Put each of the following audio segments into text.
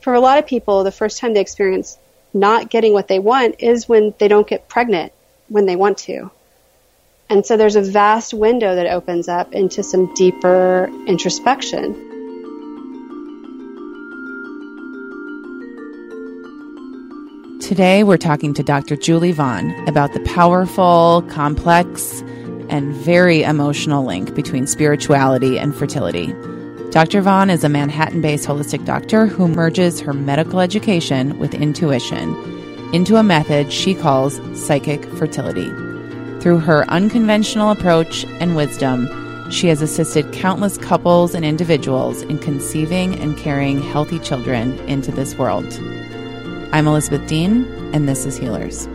for a lot of people, the first time they experience not getting what they want is when they don't get pregnant when they want to. And so there's a vast window that opens up into some deeper introspection. Today, we're talking to Dr. Julie Von about the powerful, complex, and very emotional link between spirituality and fertility. Dr. Von is a Manhattan based holistic doctor who merges her medical education with intuition into a method she calls psychic fertility. Through her unconventional approach and wisdom, she has assisted countless couples and individuals in conceiving and carrying healthy children into this world. I'm Elizabeth Dean, and this is Healers.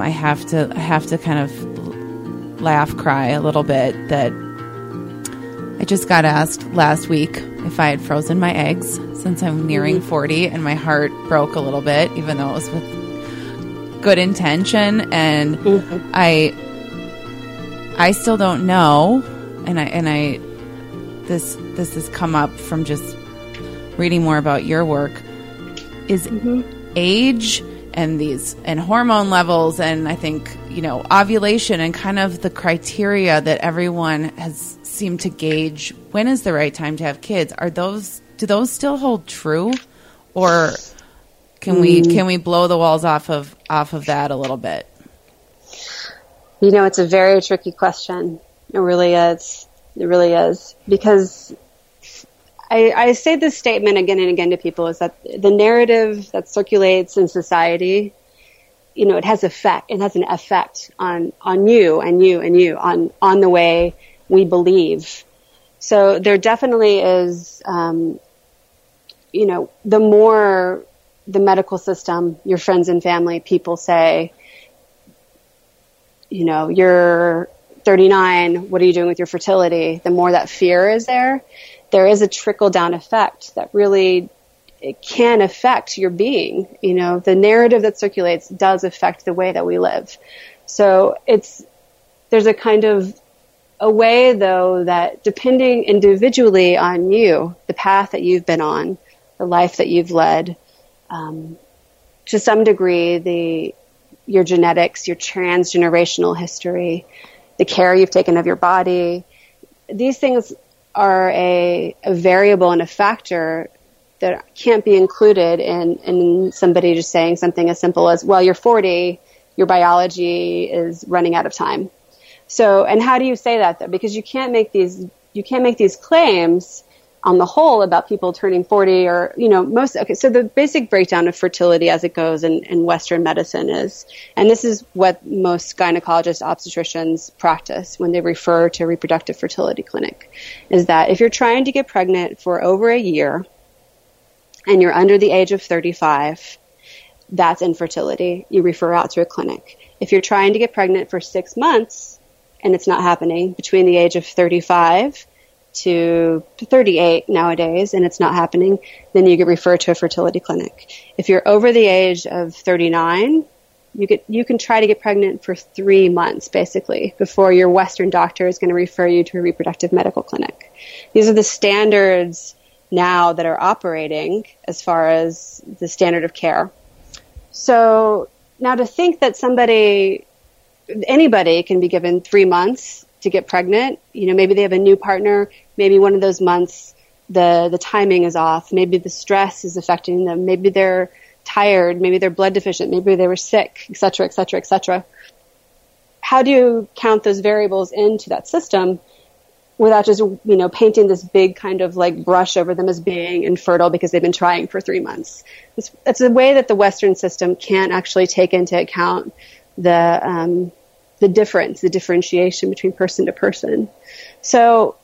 I have to I have to kind of laugh cry a little bit that I just got asked last week if I had frozen my eggs since I'm nearing mm-hmm. 40 and my heart broke a little bit even though it was with good intention and. I I still don't know and I and I this this has come up from just reading more about your work is mm-hmm. age and these and hormone levels and I think you know ovulation and kind of the criteria that everyone has seemed to gauge when is the right time to have kids. Are those do those still hold true? Or can mm. we can we blow the walls off of off of that a little bit? You know it's a very tricky question. It really is. It really is. Because I, I, say this statement again and again to people is that the narrative that circulates in society, you know, it has effect. It has an effect on on you and you and you on on the way we believe. So there definitely is, um, you know, the more the medical system, your friends and family, people say, you know, you're 39, what are you doing with your fertility? The more that fear is there, there is a trickle down effect that really it can affect your being. You know, the narrative that circulates does affect the way that we live. So it's, there's a kind of a way though that depending individually on you, the path that you've been on, the life that you've led, um, to some degree, the, your genetics, your transgenerational history, the care you've taken of your body. These things are a, a variable and a factor that can't be included in, in somebody just saying something as simple as, well, you're 40, your biology is running out of time. So, and how do you say that though? Because you can't make these, you can't make these claims on the whole about people turning 40 or, you know, most, okay, so the basic breakdown of fertility as it goes in, in Western medicine is, and this is what most gynecologists, obstetricians practice when they refer to reproductive fertility clinic, is that if you're trying to get pregnant for over a year and you're under the age of 35, that's infertility. You refer out to a clinic. If you're trying to get pregnant for six months and it's not happening between the age of 35 to 38 nowadays and it's not happening, then you get referred to a fertility clinic. If you're over the age of 39, you get you can try to get pregnant for three months basically before your Western doctor is going to refer you to a reproductive medical clinic. These are the standards now that are operating as far as the standard of care. So now to think that somebody, anybody can be given three months to get pregnant. You know, maybe they have a new partner. Maybe one of those months the the timing is off. Maybe the stress is affecting them. Maybe they're tired. Maybe they're blood deficient. Maybe they were sick, et cetera, et cetera, et cetera. How do you count those variables into that system without just you know painting this big kind of like brush over them as being infertile because they've been trying for three months? It's, it's a way that the Western system can't actually take into account the um, the difference, the differentiation between person to person. So,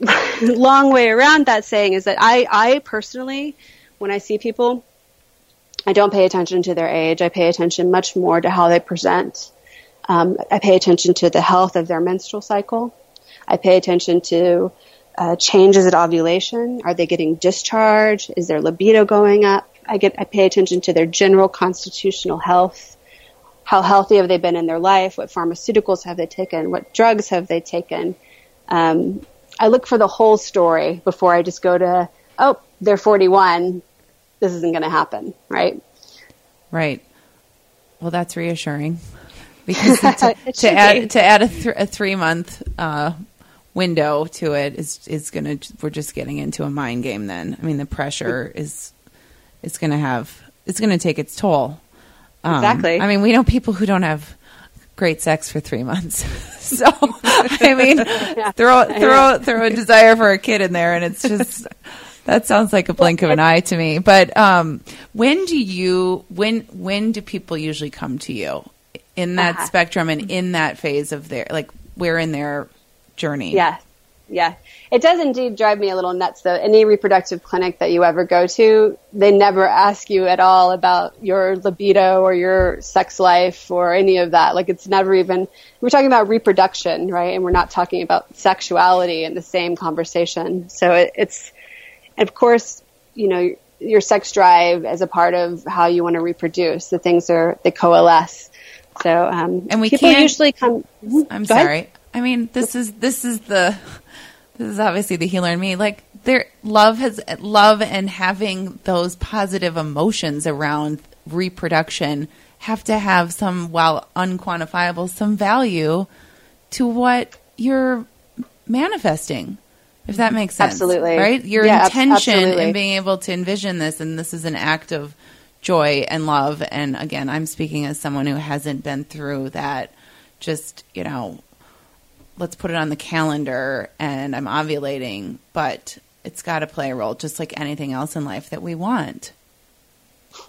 long way around that saying is that I, I personally, when I see people, I don't pay attention to their age. I pay attention much more to how they present. Um, I pay attention to the health of their menstrual cycle. I pay attention to uh, changes at ovulation. Are they getting discharge? Is their libido going up? I get I pay attention to their general constitutional health how healthy have they been in their life? What pharmaceuticals have they taken? What drugs have they taken? Um, I look for the whole story before I just go to, oh, they're 41. This isn't going to happen, right? Right. Well, that's reassuring because to, to add be. to add a, th- a three month uh, window to it is is gonna we're just getting into a mind game. Then I mean the pressure is is gonna have it's gonna take its toll. Um, exactly. I mean we know people who don't have great sex for three months. so I mean, yeah. throw throw throw a desire for a kid in there, and it's just that sounds like a blink of an eye to me. But um, when do you when when do people usually come to you in that uh-huh. spectrum and in that phase of their like where in their journey? Yeah, yeah. It does indeed drive me a little nuts though. Any reproductive clinic that you ever go to, they never ask you at all about your libido or your sex life or any of that. Like it's never even, we're talking about reproduction, right? And we're not talking about sexuality in the same conversation. So it, it's, of course, you know, your sex drive as a part of how you want to reproduce. The things are, they coalesce. So, um, and we people can't, usually come. I'm sorry. Ahead. I mean, this is, this is the, this is obviously the healer in me. Like there, love has love and having those positive emotions around reproduction have to have some, while unquantifiable, some value to what you're manifesting. If that makes sense, absolutely, right? Your yeah, intention ab- in being able to envision this, and this is an act of joy and love. And again, I'm speaking as someone who hasn't been through that. Just you know, let's put it on the calendar and I'm ovulating, but it's got to play a role just like anything else in life that we want.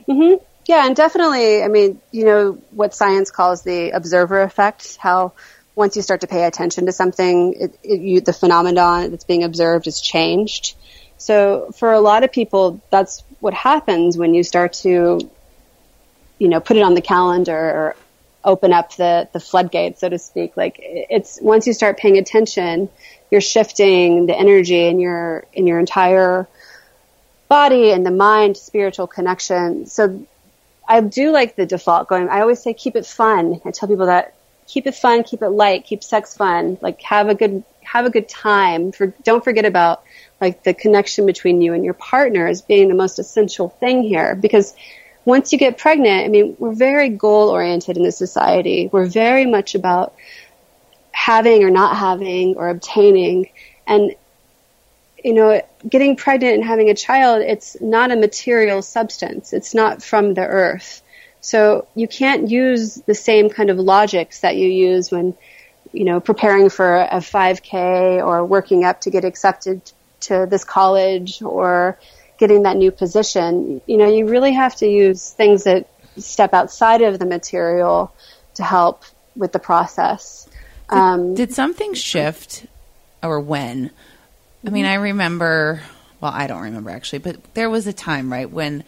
Mm-hmm. Yeah, and definitely, I mean, you know, what science calls the observer effect, how once you start to pay attention to something, it, it, you, the phenomenon that's being observed is changed. So for a lot of people, that's what happens when you start to, you know, put it on the calendar or open up the, the floodgates, so to speak. Like it's once you start paying attention, you're shifting the energy in your in your entire body and the mind spiritual connection. So I do like the default going. I always say keep it fun. I tell people that keep it fun, keep it light, keep sex fun. Like have a good have a good time. For don't forget about like the connection between you and your partner as being the most essential thing here because once you get pregnant, I mean, we're very goal oriented in this society. We're very much about having or not having or obtaining. And, you know, getting pregnant and having a child, it's not a material substance. It's not from the earth. So you can't use the same kind of logics that you use when, you know, preparing for a 5K or working up to get accepted to this college or, getting that new position, you know, you really have to use things that step outside of the material to help with the process. Did, um, did something shift or when? I mean, I remember, well, I don't remember actually, but there was a time, right, when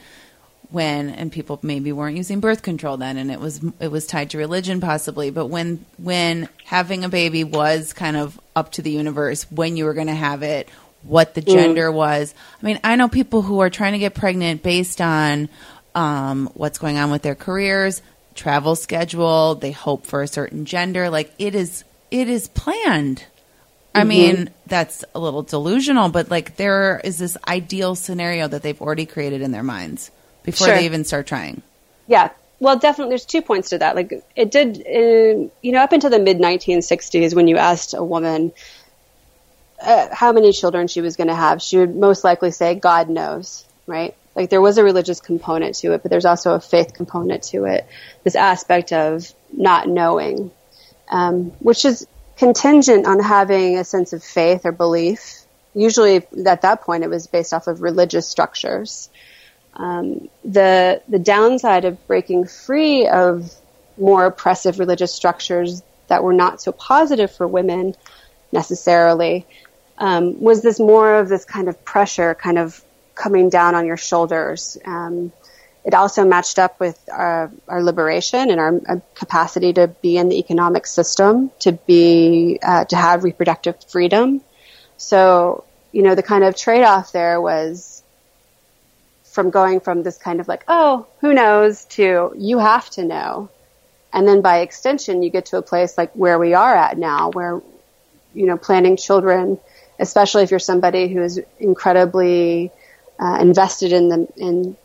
when and people maybe weren't using birth control then and it was it was tied to religion possibly but when when having a baby was kind of up to the universe when you were going to have it what the gender mm. was. I mean, I know people who are trying to get pregnant based on um, what's going on with their careers, travel schedule. They hope for a certain gender. Like it is, it is planned. Mm-hmm. I mean, that's a little delusional, but like there is this ideal scenario that they've already created in their minds before sure. they even start trying. Yeah. Well, definitely, there's two points to that. Like, it did, uh, you know, up until the mid 1960s, when you asked a woman, uh, how many children she was going to have, she would most likely say, God knows, right? Like there was a religious component to it, but there's also a faith component to it. This aspect of not knowing, um, which is contingent on having a sense of faith or belief. Usually, at that point, it was based off of religious structures. Um, the the downside of breaking free of more oppressive religious structures that were not so positive for women necessarily um, was this more of this kind of pressure kind of coming down on your shoulders. Um, it also matched up with our, our liberation and our, our, capacity to be in the economic system, to be uh, to have reproductive freedom. So, you know, the kind of trade-off there was from going from this kind of like, oh, who knows, to you have to know. And then by extension, you get to a place like where we are at now, where you know, planning children, especially if you're somebody who is incredibly uh, invested in the in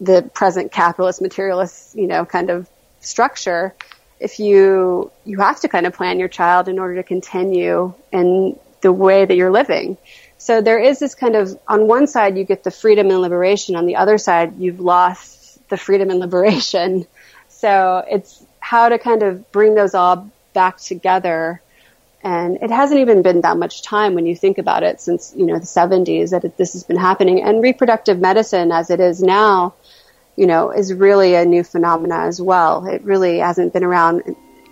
the present capitalist materialist, you know, kind of structure, if you you have to kind of plan your child in order to continue in the way that you're living. So there is this kind of on one side you get the freedom and liberation, on the other side you've lost the freedom and liberation. So it's how to kind of bring those all back together. And it hasn't even been that much time when you think about it since, you know, the 70s that this has been happening. And reproductive medicine as it is now you know, is really a new phenomena as well. It really hasn't been around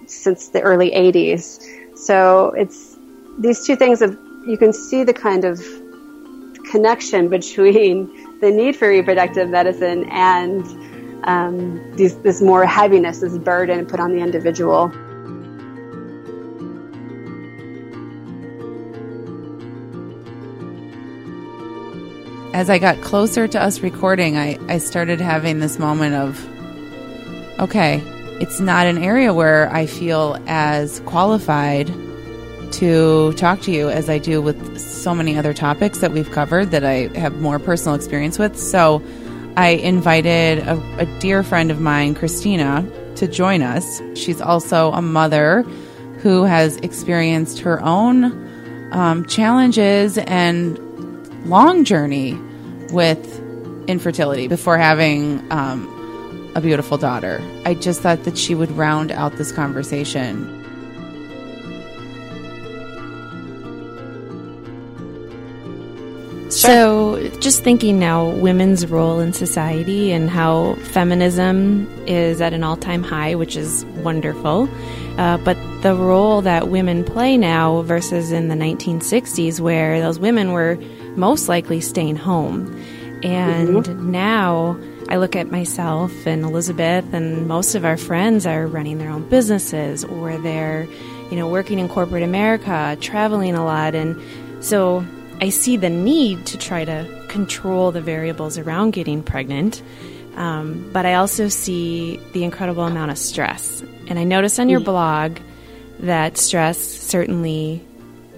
since the early 80s. So it's these two things of you can see the kind of connection between the need for reproductive medicine and um, these, this more heaviness, this burden put on the individual. As I got closer to us recording, I, I started having this moment of, okay, it's not an area where I feel as qualified to talk to you as I do with so many other topics that we've covered that I have more personal experience with. So I invited a, a dear friend of mine, Christina, to join us. She's also a mother who has experienced her own um, challenges and long journey with infertility before having um, a beautiful daughter. I just thought that she would round out this conversation. So, just thinking now, women's role in society and how feminism is at an all time high, which is wonderful. Uh, but the role that women play now versus in the 1960s, where those women were most likely staying home. And mm-hmm. now I look at myself and Elizabeth, and most of our friends are running their own businesses or they're, you know, working in corporate America, traveling a lot. And so I see the need to try to control the variables around getting pregnant. Um, but I also see the incredible amount of stress. And I notice on your mm. blog that stress certainly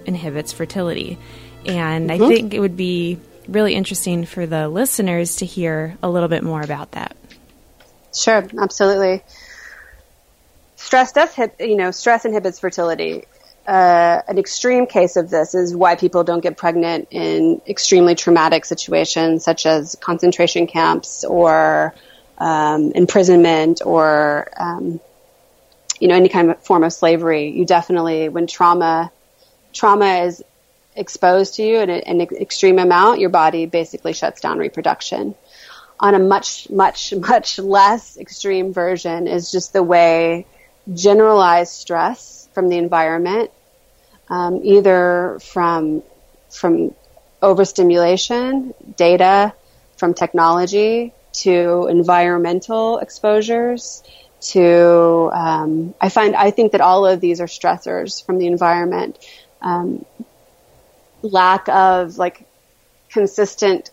inhibits fertility. And mm-hmm. I think it would be really interesting for the listeners to hear a little bit more about that. Sure, absolutely. Stress does hit, you know, stress inhibits fertility. Uh, an extreme case of this is why people don't get pregnant in extremely traumatic situations such as concentration camps or um, imprisonment or um, you know any kind of form of slavery. You definitely, when trauma trauma is exposed to you in an extreme amount, your body basically shuts down reproduction. On a much, much, much less extreme version is just the way generalized stress from the environment, um, either from from overstimulation, data, from technology to environmental exposures to um, I find I think that all of these are stressors from the environment. Um, lack of like consistent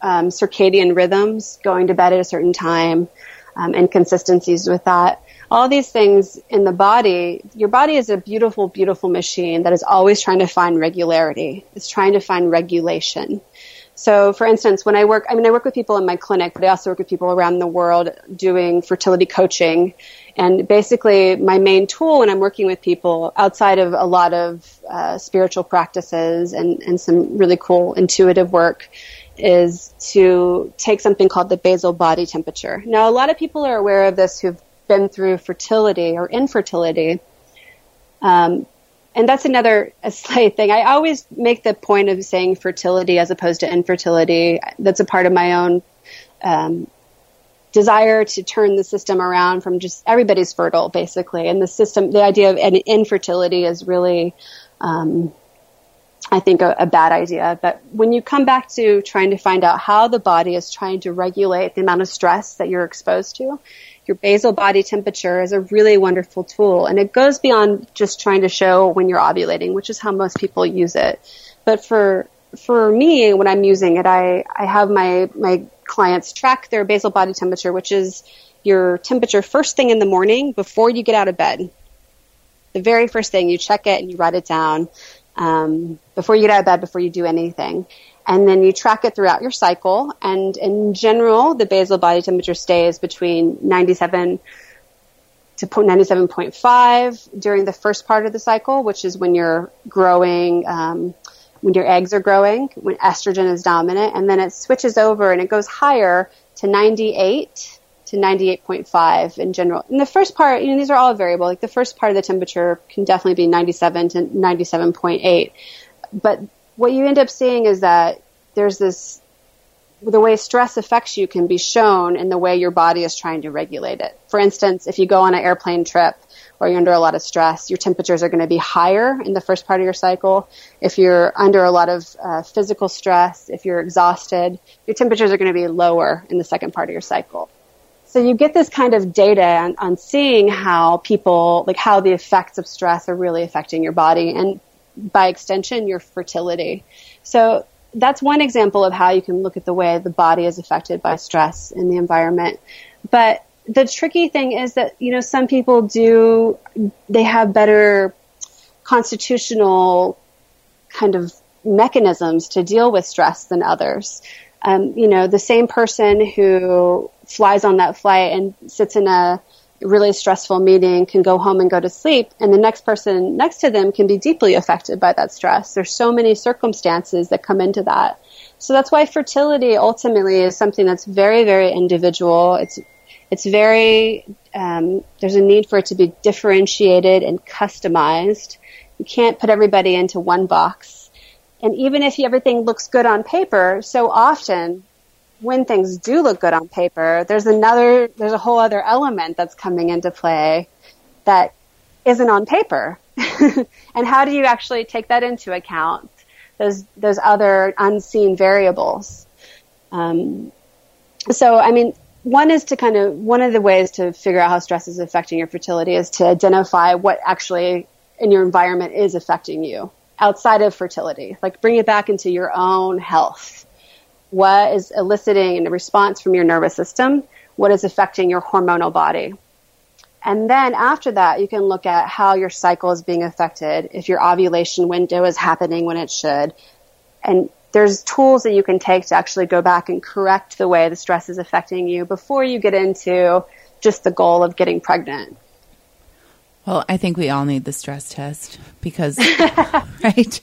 um, circadian rhythms, going to bed at a certain time, um, inconsistencies with that. All these things in the body, your body is a beautiful, beautiful machine that is always trying to find regularity. It's trying to find regulation. So, for instance, when I work, I mean, I work with people in my clinic, but I also work with people around the world doing fertility coaching. And basically, my main tool when I'm working with people, outside of a lot of uh, spiritual practices and, and some really cool intuitive work, is to take something called the basal body temperature. Now, a lot of people are aware of this who've been through fertility or infertility. Um, and that's another slight thing. I always make the point of saying fertility as opposed to infertility. That's a part of my own um, desire to turn the system around from just everybody's fertile, basically. And the system, the idea of an infertility is really, um, I think, a, a bad idea. But when you come back to trying to find out how the body is trying to regulate the amount of stress that you're exposed to, your basal body temperature is a really wonderful tool. And it goes beyond just trying to show when you're ovulating, which is how most people use it. But for for me, when I'm using it, I, I have my, my clients track their basal body temperature, which is your temperature first thing in the morning before you get out of bed. The very first thing you check it and you write it down um, before you get out of bed, before you do anything. And then you track it throughout your cycle. And in general, the basal body temperature stays between 97 to 97.5 during the first part of the cycle, which is when you're growing, um, when your eggs are growing, when estrogen is dominant. And then it switches over and it goes higher to 98 to 98.5 in general. In the first part, you know, these are all variable. Like the first part of the temperature can definitely be 97 to 97.8. But what you end up seeing is that there's this, the way stress affects you can be shown in the way your body is trying to regulate it. For instance, if you go on an airplane trip or you're under a lot of stress, your temperatures are going to be higher in the first part of your cycle. If you're under a lot of uh, physical stress, if you're exhausted, your temperatures are going to be lower in the second part of your cycle. So you get this kind of data on, on seeing how people, like how the effects of stress are really affecting your body and by extension, your fertility. So that's one example of how you can look at the way the body is affected by stress in the environment. But the tricky thing is that, you know, some people do, they have better constitutional kind of mechanisms to deal with stress than others. Um, you know, the same person who flies on that flight and sits in a really stressful meeting can go home and go to sleep and the next person next to them can be deeply affected by that stress. There's so many circumstances that come into that. So that's why fertility ultimately is something that's very, very individual. It's, it's very, um, there's a need for it to be differentiated and customized. You can't put everybody into one box. And even if everything looks good on paper, so often when things do look good on paper, there's another, there's a whole other element that's coming into play that isn't on paper. and how do you actually take that into account? Those, those other unseen variables. Um, so, I mean, one is to kind of, one of the ways to figure out how stress is affecting your fertility is to identify what actually in your environment is affecting you outside of fertility. Like bring it back into your own health what is eliciting a response from your nervous system, what is affecting your hormonal body. And then after that, you can look at how your cycle is being affected, if your ovulation window is happening when it should. And there's tools that you can take to actually go back and correct the way the stress is affecting you before you get into just the goal of getting pregnant. Well, I think we all need the stress test because, right?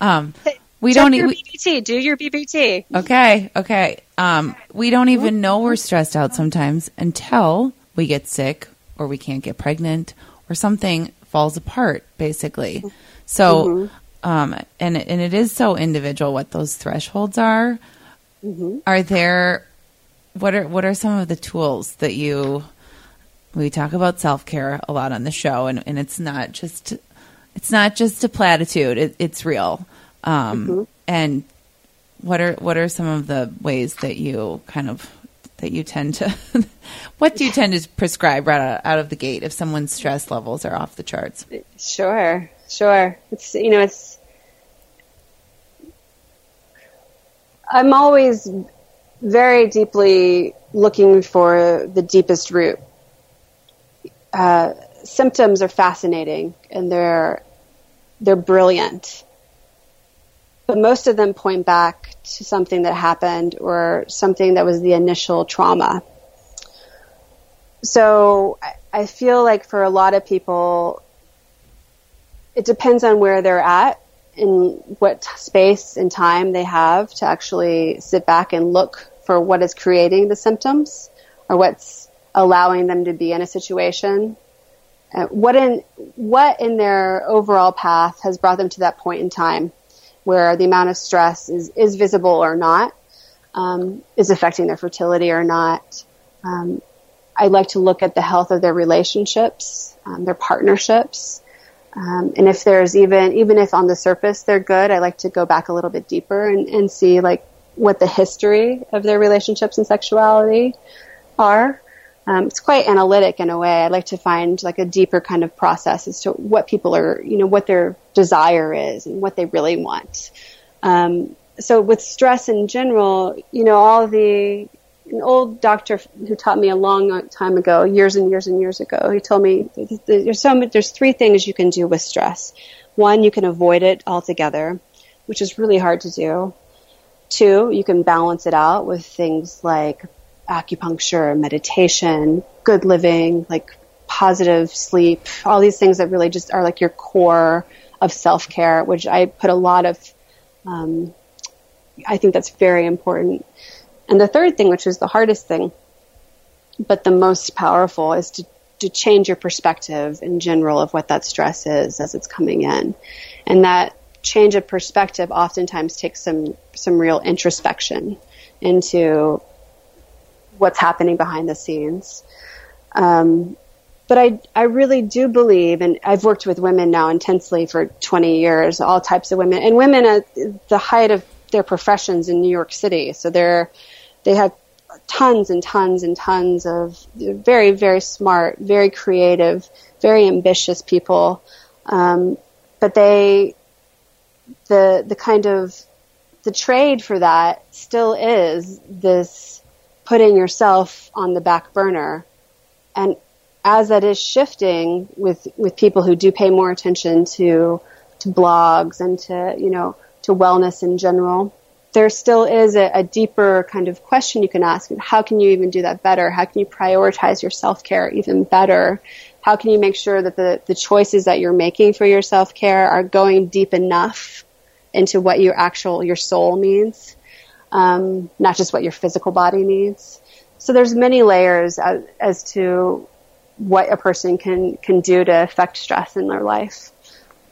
Um, we Check don't your we, BBT. Do your BBT. Okay, okay. Um, we don't even know we're stressed out sometimes until we get sick or we can't get pregnant or something falls apart. Basically, so mm-hmm. um, and and it is so individual what those thresholds are. Mm-hmm. Are there what are what are some of the tools that you we talk about self care a lot on the show and, and it's not just it's not just a platitude it, it's real um, mm-hmm. And what are what are some of the ways that you kind of that you tend to what do you tend to prescribe right out, out of the gate if someone's stress levels are off the charts? Sure, sure. It's you know it's I'm always very deeply looking for the deepest root. Uh, symptoms are fascinating and they're they're brilliant but most of them point back to something that happened or something that was the initial trauma. So I feel like for a lot of people, it depends on where they're at and what space and time they have to actually sit back and look for what is creating the symptoms or what's allowing them to be in a situation. Uh, what in what in their overall path has brought them to that point in time? Where the amount of stress is, is visible or not, um, is affecting their fertility or not. Um, I like to look at the health of their relationships, um, their partnerships. Um, and if there's even, even if on the surface they're good, I like to go back a little bit deeper and, and see like what the history of their relationships and sexuality are. Um, it's quite analytic in a way. I like to find like a deeper kind of process as to what people are, you know, what their desire is and what they really want. Um, so with stress in general, you know, all the an old doctor who taught me a long time ago, years and years and years ago. He told me there's so there's three things you can do with stress. One, you can avoid it altogether, which is really hard to do. Two, you can balance it out with things like acupuncture, meditation, good living, like positive sleep, all these things that really just are like your core of self care, which I put a lot of, um, I think that's very important. And the third thing, which is the hardest thing, but the most powerful, is to, to change your perspective in general of what that stress is as it's coming in. And that change of perspective oftentimes takes some, some real introspection into what's happening behind the scenes. Um, but I, I really do believe, and I've worked with women now intensely for 20 years, all types of women, and women at the height of their professions in New York City. So they're, they have tons and tons and tons of very, very smart, very creative, very ambitious people. Um, but they, the, the kind of, the trade for that still is this putting yourself on the back burner. And as that is shifting with, with people who do pay more attention to, to blogs and to, you know, to wellness in general, there still is a, a, deeper kind of question you can ask. How can you even do that better? How can you prioritize your self care even better? How can you make sure that the, the choices that you're making for your self care are going deep enough into what your actual, your soul needs, um, not just what your physical body needs? So there's many layers as, as to what a person can, can do to affect stress in their life.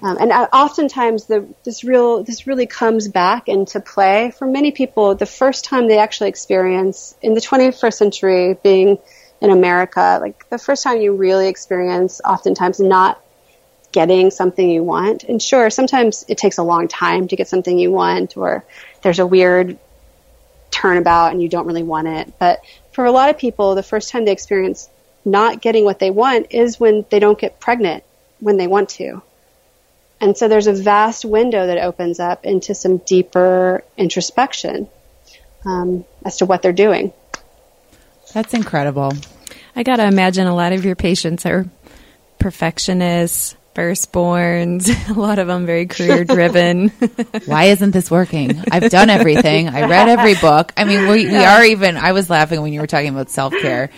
Um, and uh, oftentimes, the, this real this really comes back into play for many people. The first time they actually experience in the 21st century, being in America, like the first time you really experience, oftentimes not getting something you want. And sure, sometimes it takes a long time to get something you want, or there's a weird turnabout and you don't really want it. But for a lot of people, the first time they experience not getting what they want is when they don't get pregnant when they want to and so there's a vast window that opens up into some deeper introspection um, as to what they're doing. That's incredible. I got to imagine a lot of your patients are perfectionists, firstborns, a lot of them very career driven. Why isn't this working? I've done everything. I read every book. I mean, we, we are even, I was laughing when you were talking about self care.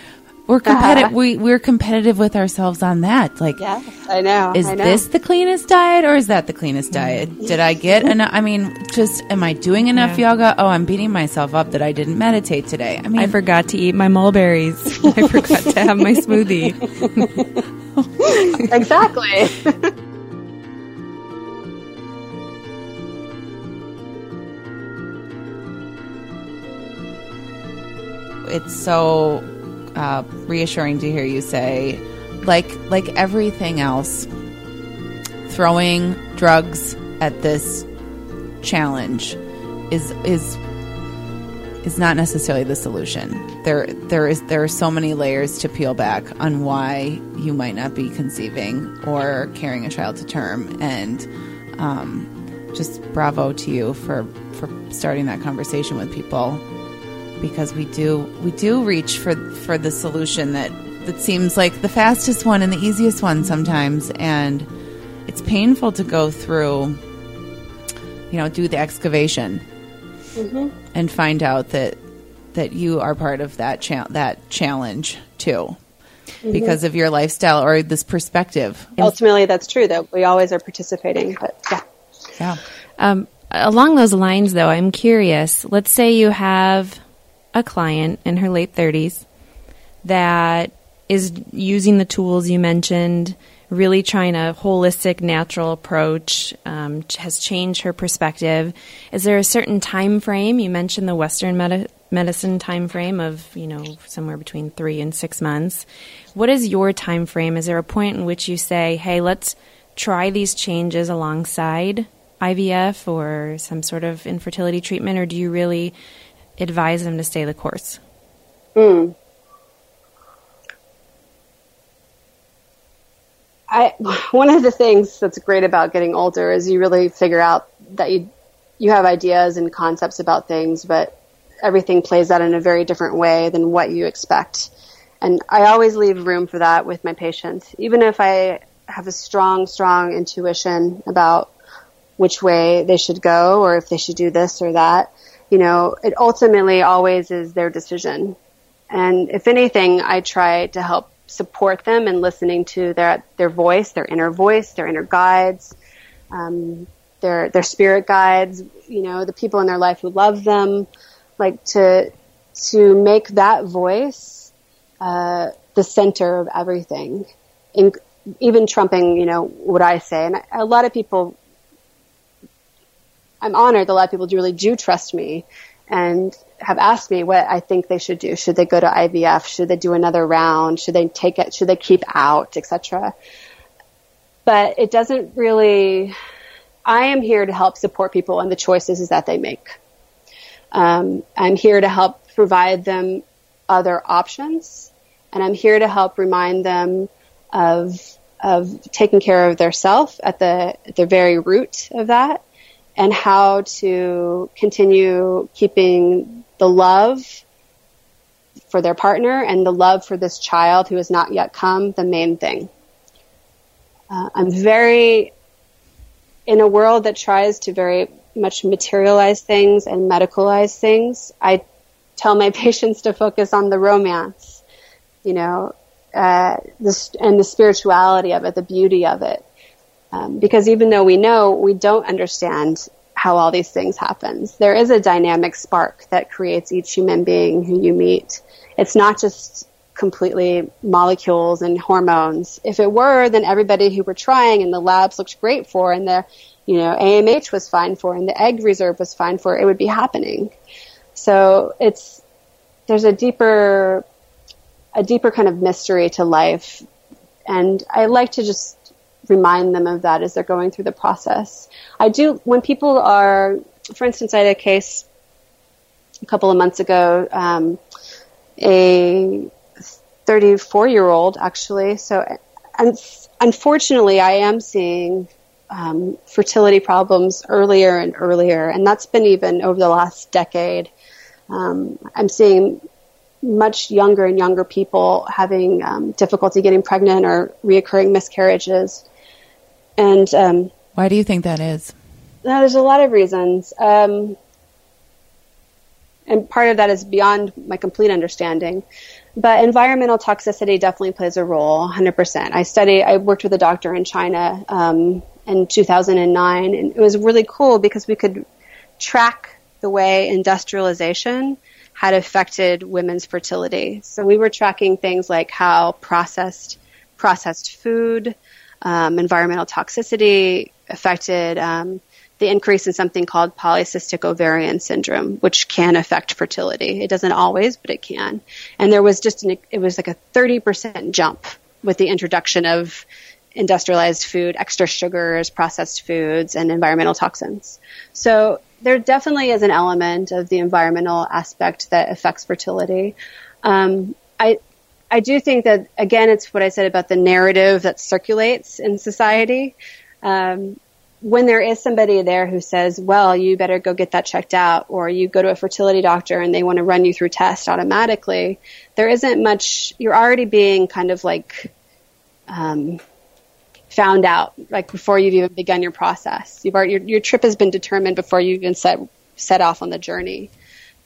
We're competitive. Uh-huh. We we're competitive with ourselves on that. Like, yes, I know. Is I know. this the cleanest diet, or is that the cleanest diet? Mm-hmm. Did I get enough? I mean, just am I doing enough yeah. yoga? Oh, I'm beating myself up that I didn't meditate today. I mean, I forgot to eat my mulberries. I forgot to have my smoothie. exactly. it's so uh, reassuring to hear you say, like like everything else, throwing drugs at this challenge is is is not necessarily the solution. There there is there are so many layers to peel back on why you might not be conceiving or carrying a child to term, and um, just bravo to you for for starting that conversation with people. Because we do we do reach for for the solution that that seems like the fastest one and the easiest one sometimes. And it's painful to go through you know do the excavation mm-hmm. and find out that that you are part of that cha- that challenge too mm-hmm. because of your lifestyle or this perspective ultimately that's true that we always are participating but yeah yeah um, along those lines though i'm curious let's say you have a client in her late 30s that is using the tools you mentioned, really trying a holistic, natural approach, um, has changed her perspective. Is there a certain time frame? You mentioned the Western med- medicine time frame of you know somewhere between three and six months. What is your time frame? Is there a point in which you say, "Hey, let's try these changes alongside IVF or some sort of infertility treatment," or do you really advise them to stay the course? Mm. I, one of the things that's great about getting older is you really figure out that you you have ideas and concepts about things, but everything plays out in a very different way than what you expect. And I always leave room for that with my patients, even if I have a strong, strong intuition about which way they should go or if they should do this or that. You know, it ultimately always is their decision. And if anything, I try to help support them in listening to their their voice, their inner voice, their inner guides, um, their their spirit guides. You know, the people in their life who love them, like to to make that voice uh, the center of everything, in, even trumping, you know, what I say. And a lot of people, I'm honored a lot of people really do trust me and have asked me what I think they should do. Should they go to IVF? Should they do another round? Should they take it? Should they keep out, etc. But it doesn't really. I am here to help support people in the choices that they make. Um, I'm here to help provide them other options, and I'm here to help remind them of of taking care of their self at the at the very root of that, and how to continue keeping the love for their partner and the love for this child who has not yet come the main thing. Uh, I'm very in a world that tries to very much materialize things and medicalize things. I tell my patients to focus on the romance, you know, uh, this, and the spirituality of it, the beauty of it. Um, because even though we know, we don't understand how all these things happen. There is a dynamic spark that creates each human being who you meet. It's not just completely molecules and hormones. If it were, then everybody who were trying and the labs looked great for and the, you know, AMH was fine for and the egg reserve was fine for, it would be happening. So it's, there's a deeper, a deeper kind of mystery to life. And I like to just remind them of that as they're going through the process. I do, when people are, for instance, I had a case a couple of months ago, um, a 34 year old actually. So, unfortunately, I am seeing um, fertility problems earlier and earlier, and that's been even over the last decade. Um, I'm seeing much younger and younger people having um, difficulty getting pregnant or reoccurring miscarriages. And um, why do you think that is? there's a lot of reasons. Um, and part of that is beyond my complete understanding. But environmental toxicity definitely plays a role, 100%. I study, I worked with a doctor in China um, in 2009, and it was really cool because we could track the way industrialization had affected women's fertility. So we were tracking things like how processed processed food, um, environmental toxicity affected um, the increase in something called polycystic ovarian syndrome, which can affect fertility. It doesn't always, but it can. And there was just an, it was like a 30% jump with the introduction of industrialized food, extra sugars, processed foods, and environmental toxins. So there definitely is an element of the environmental aspect that affects fertility. Um, I I do think that again, it's what I said about the narrative that circulates in society. Um, when there is somebody there who says, "Well, you better go get that checked out," or you go to a fertility doctor and they want to run you through tests automatically, there isn't much. You're already being kind of like um, found out, like before you've even begun your process. Already, your, your trip has been determined before you even set set off on the journey.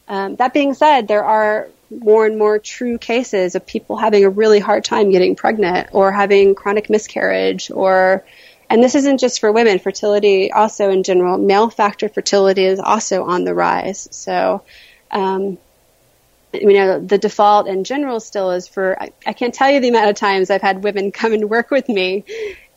Um, that being said, there are more and more true cases of people having a really hard time getting pregnant or having chronic miscarriage or and this isn't just for women fertility also in general. Male factor fertility is also on the rise. So um, you know the default in general still is for I, I can't tell you the amount of times i've had women come and work with me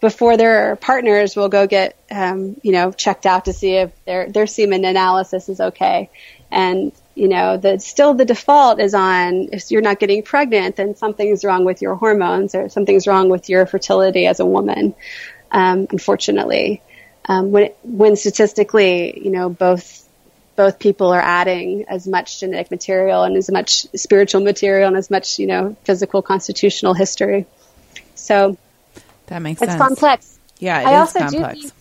before their partners will go get um, you know checked out to see if their their semen analysis is okay. And you know, that still the default is on if you're not getting pregnant, then something's wrong with your hormones or something's wrong with your fertility as a woman. Um, unfortunately, um, when when statistically, you know, both both people are adding as much genetic material and as much spiritual material and as much, you know, physical constitutional history. So that makes it's sense. complex. Yeah, it I also complex. Do think,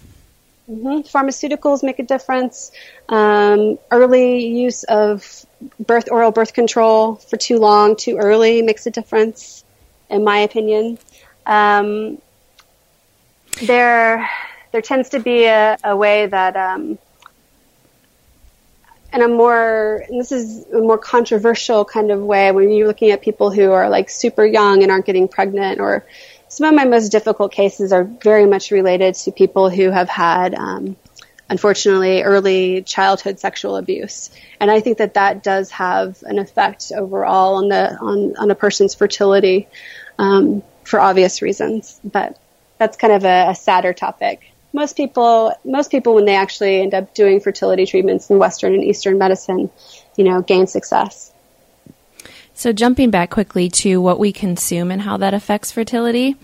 Mm-hmm. Pharmaceuticals make a difference. Um, early use of birth oral birth control for too long, too early makes a difference, in my opinion. Um, there, there tends to be a, a way that, um, in a more, and this is a more controversial kind of way when you're looking at people who are like super young and aren't getting pregnant or some of my most difficult cases are very much related to people who have had, um, unfortunately, early childhood sexual abuse, and I think that that does have an effect overall on the on on a person's fertility um, for obvious reasons. But that's kind of a, a sadder topic. Most people, most people, when they actually end up doing fertility treatments in Western and Eastern medicine, you know, gain success. So, jumping back quickly to what we consume and how that affects fertility,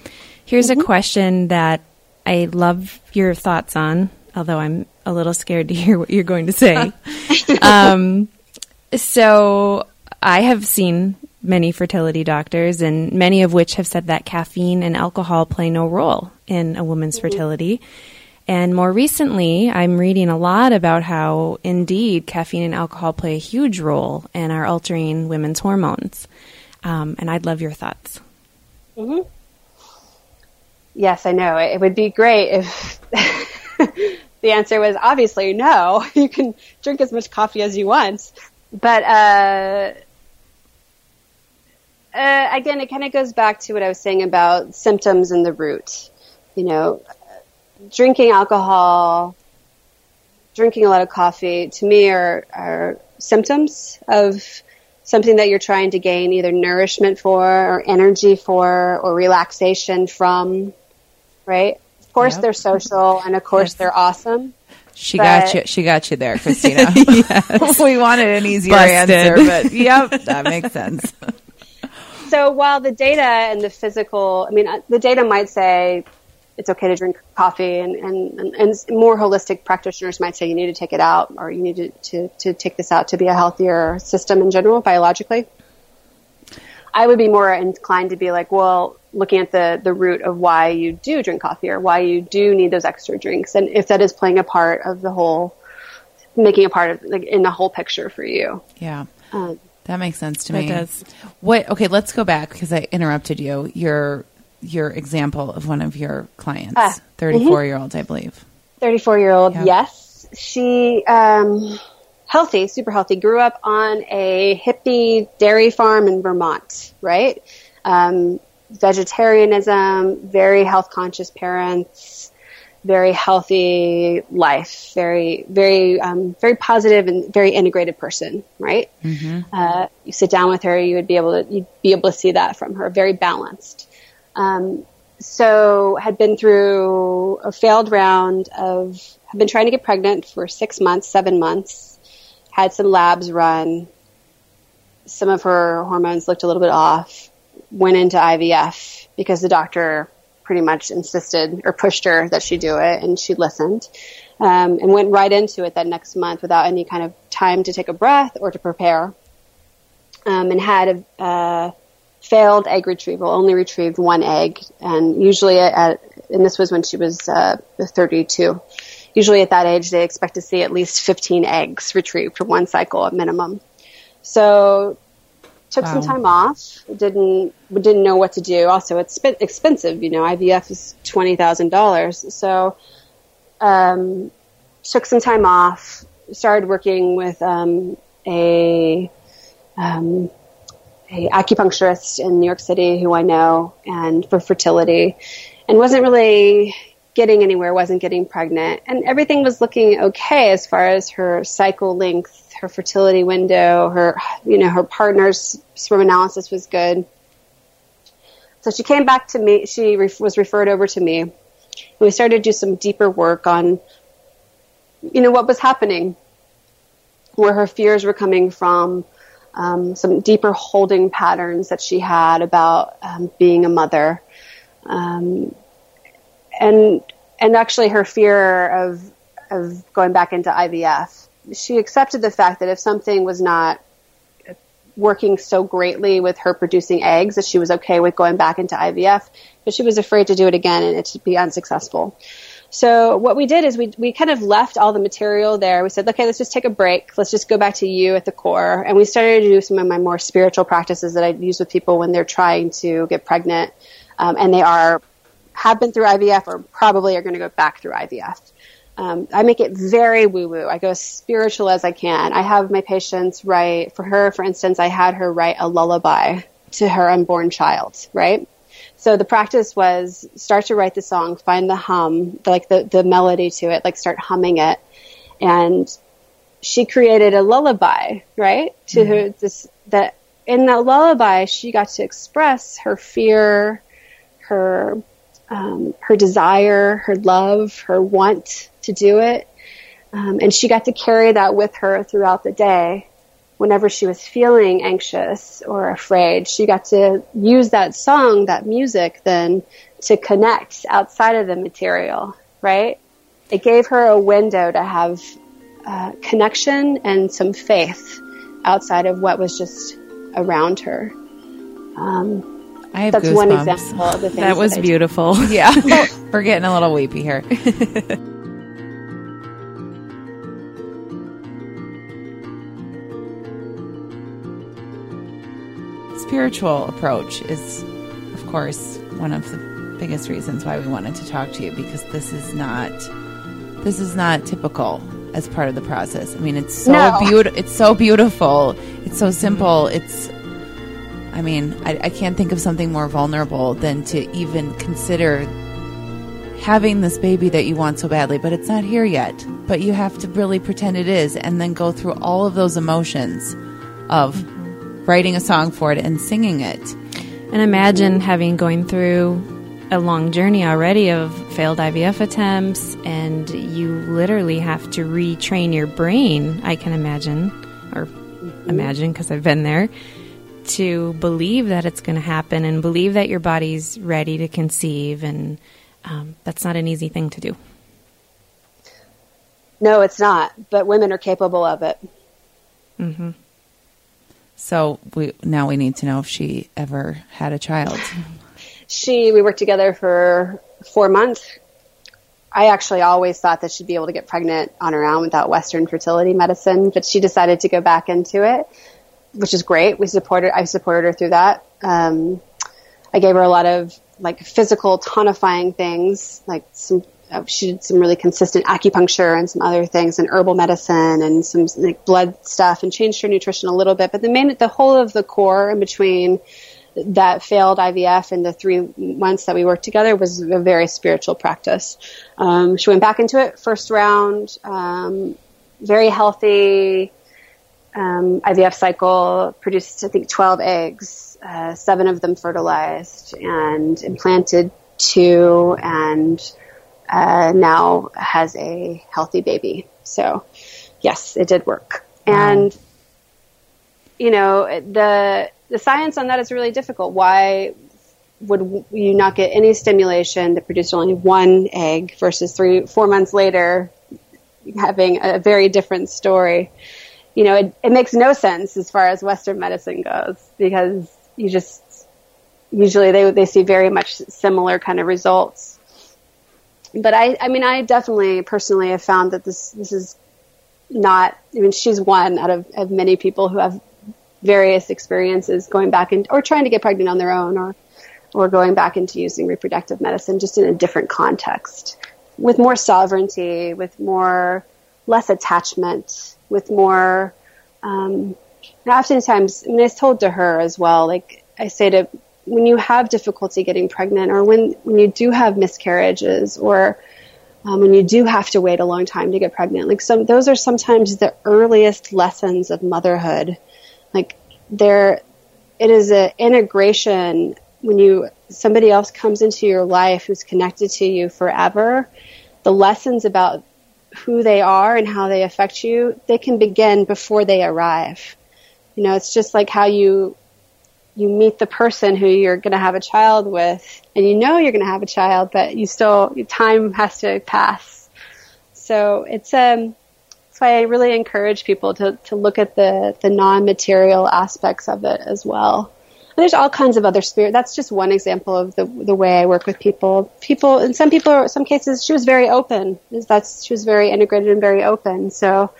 here's mm-hmm. a question that I love your thoughts on, although I'm a little scared to hear what you're going to say. um, so, I have seen many fertility doctors, and many of which have said that caffeine and alcohol play no role in a woman's mm-hmm. fertility. And more recently, I'm reading a lot about how indeed caffeine and alcohol play a huge role and are altering women's hormones. Um, and I'd love your thoughts. Mm-hmm. Yes, I know. It would be great if the answer was obviously no. You can drink as much coffee as you want. But uh, uh, again, it kind of goes back to what I was saying about symptoms and the root. You know, drinking alcohol, drinking a lot of coffee, to me are, are symptoms of something that you're trying to gain either nourishment for or energy for or relaxation from, right? Of course yep. they're social and of course yes. they're awesome. She got you. She got you there, Christina. yes. we wanted an easier Busted. answer, but yep, that makes sense. so while the data and the physical, I mean, uh, the data might say it's okay to drink coffee and, and, and, more holistic practitioners might say you need to take it out or you need to, to, to take this out to be a healthier system in general biologically. I would be more inclined to be like, well, looking at the, the root of why you do drink coffee or why you do need those extra drinks and if that is playing a part of the whole, making a part of like in the whole picture for you. Yeah. Um, that makes sense to me. It does. What? Okay, let's go back because I interrupted you. You're your example of one of your clients, ah, 34 mm-hmm. year old, I believe. 34 year old, yes. She, um, healthy, super healthy, grew up on a hippie dairy farm in Vermont, right? Um, vegetarianism, very health conscious parents, very healthy life, very, very, um, very positive and very integrated person, right? Mm-hmm. Uh, you sit down with her, you would be able to, you'd be able to see that from her, very balanced. Um, so had been through a failed round of, had been trying to get pregnant for six months, seven months, had some labs run. Some of her hormones looked a little bit off, went into IVF because the doctor pretty much insisted or pushed her that she do it and she listened. Um, and went right into it that next month without any kind of time to take a breath or to prepare. Um, and had a, uh, failed egg retrieval, only retrieved one egg, and usually at, and this was when she was uh, 32. Usually at that age, they expect to see at least 15 eggs retrieved for one cycle at minimum. So took wow. some time off. Didn't didn't know what to do. Also, it's expensive. You know, IVF is twenty thousand dollars. So um, took some time off. Started working with um, a um, a acupuncturist in New York City who I know and for fertility and wasn't really getting anywhere, wasn't getting pregnant and everything was looking okay as far as her cycle length, her fertility window, her, you know, her partner's sperm analysis was good. So she came back to me, she re- was referred over to me and we started to do some deeper work on, you know, what was happening, where her fears were coming from, um, some deeper holding patterns that she had about um, being a mother, um, and and actually her fear of of going back into IVF. She accepted the fact that if something was not working so greatly with her producing eggs that she was okay with going back into IVF, but she was afraid to do it again and it to be unsuccessful. So what we did is we we kind of left all the material there. We said, okay, let's just take a break. Let's just go back to you at the core. And we started to do some of my more spiritual practices that I use with people when they're trying to get pregnant, um, and they are have been through IVF or probably are going to go back through IVF. Um, I make it very woo woo. I go as spiritual as I can. I have my patients write, for her, for instance, I had her write a lullaby to her unborn child, right? So the practice was start to write the song, find the hum, like the, the melody to it, like start humming it. And she created a lullaby, right? To mm-hmm. her, this, that in that lullaby, she got to express her fear, her, um, her desire, her love, her want to do it. Um, and she got to carry that with her throughout the day whenever she was feeling anxious or afraid, she got to use that song, that music then to connect outside of the material, right? It gave her a window to have uh, connection and some faith outside of what was just around her. Um, I have that's goosebumps. one example of the things that was that beautiful. yeah, we're getting a little weepy here. spiritual approach is, of course, one of the biggest reasons why we wanted to talk to you because this is not this is not typical as part of the process. I mean, it's so no. beautiful. It's so beautiful. It's so simple. It's I mean, I, I can't think of something more vulnerable than to even consider having this baby that you want so badly, but it's not here yet. But you have to really pretend it is and then go through all of those emotions of writing a song for it and singing it. And imagine having going through a long journey already of failed IVF attempts, and you literally have to retrain your brain, I can imagine, or imagine because I've been there, to believe that it's going to happen and believe that your body's ready to conceive. And um, that's not an easy thing to do. No, it's not, but women are capable of it. Mm-hmm. So we now we need to know if she ever had a child. She we worked together for four months. I actually always thought that she'd be able to get pregnant on her own without Western fertility medicine, but she decided to go back into it, which is great. We supported I supported her through that. Um, I gave her a lot of like physical tonifying things, like some she did some really consistent acupuncture and some other things and herbal medicine and some like blood stuff and changed her nutrition a little bit. But the main, the whole of the core in between that failed IVF and the three months that we worked together was a very spiritual practice. Um, she went back into it first round, um, very healthy um, IVF cycle, produced I think 12 eggs, uh, seven of them fertilized and implanted two and uh, now has a healthy baby. So, yes, it did work. Wow. And you know, the the science on that is really difficult. Why would you not get any stimulation that produced only one egg versus three, four months later having a very different story? You know, it, it makes no sense as far as Western medicine goes because you just usually they they see very much similar kind of results but I, I mean, I definitely personally have found that this, this is not, I mean, she's one out of, of many people who have various experiences going back and, or trying to get pregnant on their own or, or going back into using reproductive medicine just in a different context. With more sovereignty, with more, less attachment, with more, um, oftentimes, I mean, I told to her as well, like I say to when you have difficulty getting pregnant or when, when you do have miscarriages or um, when you do have to wait a long time to get pregnant, like some, those are sometimes the earliest lessons of motherhood. Like there, it is an integration when you, somebody else comes into your life who's connected to you forever. The lessons about who they are and how they affect you, they can begin before they arrive. You know, it's just like how you you meet the person who you're going to have a child with and you know you're going to have a child, but you still, time has to pass. So it's, um, that's why I really encourage people to, to look at the, the non-material aspects of it as well. there's all kinds of other spirit. That's just one example of the the way I work with people. People, in some people, some cases, she was very open. That's she was very integrated and very open. So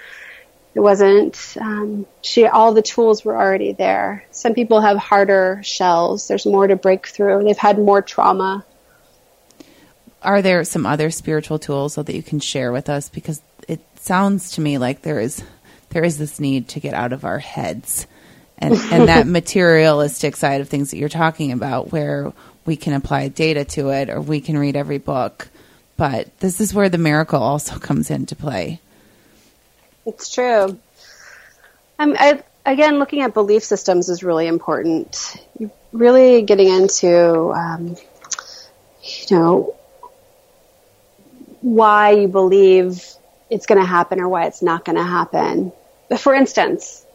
it wasn't. Um, she all the tools were already there. Some people have harder shells. There's more to break through. They've had more trauma. Are there some other spiritual tools that you can share with us? Because it sounds to me like there is there is this need to get out of our heads and, and that materialistic side of things that you're talking about where we can apply data to it or we can read every book. But this is where the miracle also comes into play. It's true. Um, I, again, looking at belief systems is really important. Really getting into, um, you know, why you believe it's going to happen or why it's not going to happen. For instance,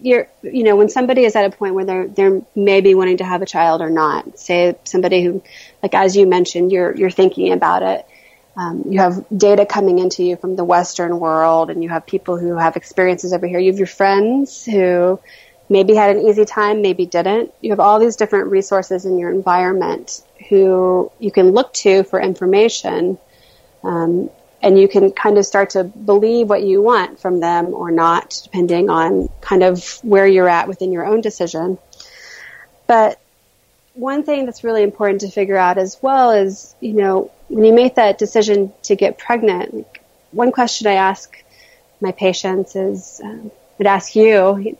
you're, you know, when somebody is at a point where they're, they're maybe wanting to have a child or not, say somebody who, like as you mentioned, you're, you're thinking about it. Um, you have data coming into you from the Western world, and you have people who have experiences over here. You have your friends who maybe had an easy time, maybe didn't. You have all these different resources in your environment who you can look to for information. Um, and you can kind of start to believe what you want from them or not, depending on kind of where you're at within your own decision. But one thing that's really important to figure out as well is, you know, when you make that decision to get pregnant, like, one question I ask my patients is, um, I'd ask you,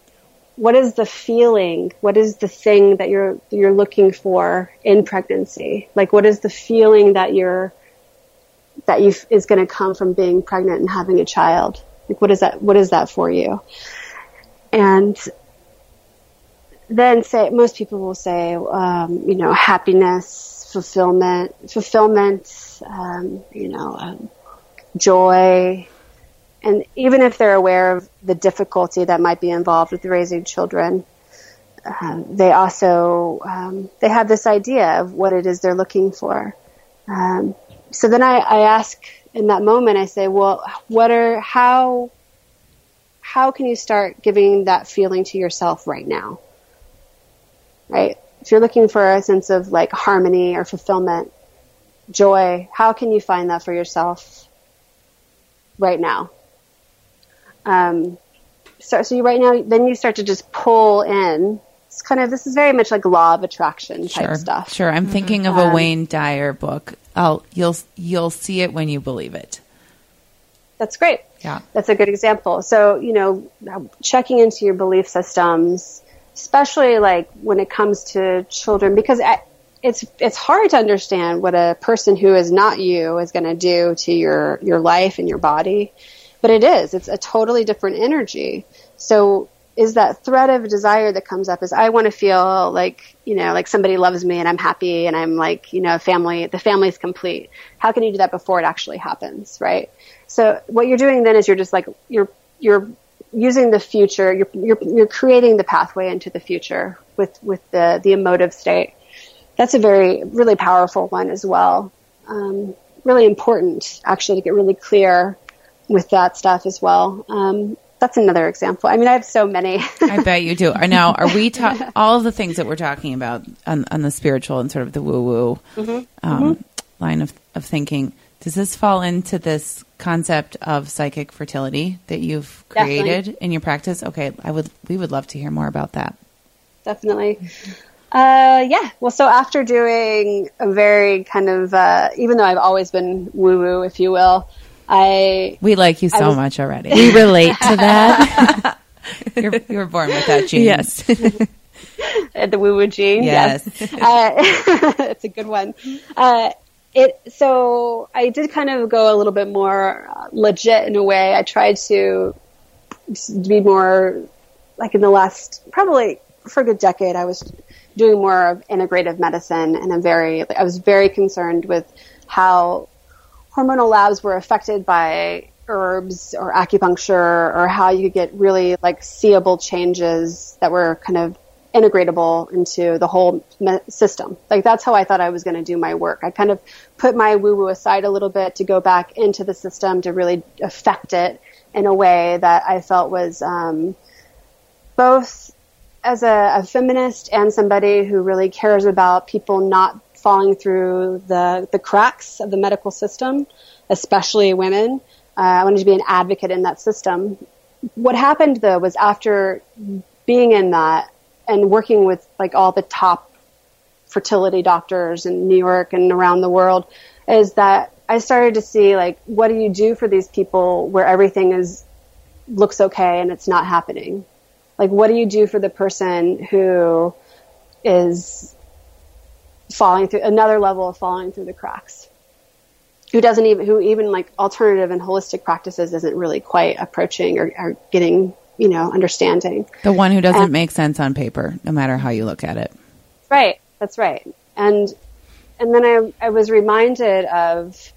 what is the feeling? What is the thing that you're you're looking for in pregnancy? Like, what is the feeling that you're that you is going to come from being pregnant and having a child? Like, what is that? What is that for you? And then say most people will say, um, you know, happiness, fulfillment, fulfillment, um, you know, um, joy, and even if they're aware of the difficulty that might be involved with raising children, uh, they also um, they have this idea of what it is they're looking for. Um, so then I, I ask in that moment, I say, well, what are, how, how can you start giving that feeling to yourself right now? Right? If you're looking for a sense of like harmony or fulfillment, joy, how can you find that for yourself right now? Um, so, so you right now, then you start to just pull in it's kind of this is very much like law of attraction type sure, stuff. Sure, I'm mm-hmm. thinking of a um, Wayne Dyer book. I'll you'll you'll see it when you believe it. That's great. Yeah, that's a good example. So you know, checking into your belief systems, especially like when it comes to children, because it's it's hard to understand what a person who is not you is going to do to your your life and your body, but it is. It's a totally different energy. So is that thread of desire that comes up is I want to feel like, you know, like somebody loves me and I'm happy and I'm like, you know, family, the family's complete. How can you do that before it actually happens, right? So what you're doing then is you're just like, you're, you're using the future, you're, you're, you're creating the pathway into the future with, with the, the emotive state. That's a very, really powerful one as well. Um, really important actually to get really clear with that stuff as well. Um, that's another example. I mean, I have so many. I bet you do. Now, are we ta- all of the things that we're talking about on, on the spiritual and sort of the woo woo mm-hmm. um, mm-hmm. line of, of thinking? Does this fall into this concept of psychic fertility that you've created Definitely. in your practice? Okay, I would. We would love to hear more about that. Definitely. Uh, yeah. Well, so after doing a very kind of, uh, even though I've always been woo woo, if you will, I we like you so was, much already. We relate to that. you're, you were born with that gene. Yes. the woo woo gene. Yes. yes. Uh, it's a good one. Uh, it so I did kind of go a little bit more uh, legit in a way. I tried to be more like in the last probably for a good decade. I was doing more of integrative medicine, and I'm very I was very concerned with how hormonal labs were affected by herbs or acupuncture or how you could get really like seeable changes that were kind of integratable into the whole system. Like that's how I thought I was going to do my work. I kind of put my woo woo aside a little bit to go back into the system to really affect it in a way that I felt was um, both as a, a feminist and somebody who really cares about people not falling through the, the cracks of the medical system, especially women. Uh, I wanted to be an advocate in that system. What happened though was after being in that and working with like all the top fertility doctors in New York and around the world is that I started to see like what do you do for these people where everything is looks okay and it's not happening? Like what do you do for the person who is falling through another level of falling through the cracks? Who doesn't even who even like alternative and holistic practices isn't really quite approaching or, or getting you know understanding. The one who doesn't and, make sense on paper, no matter how you look at it. Right. That's right. And and then I, I was reminded of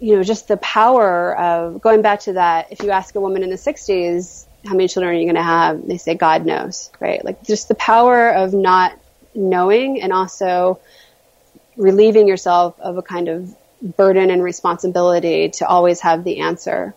you know just the power of going back to that. If you ask a woman in the '60s how many children are you going to have, they say God knows, right? Like just the power of not knowing and also relieving yourself of a kind of burden and responsibility to always have the answer.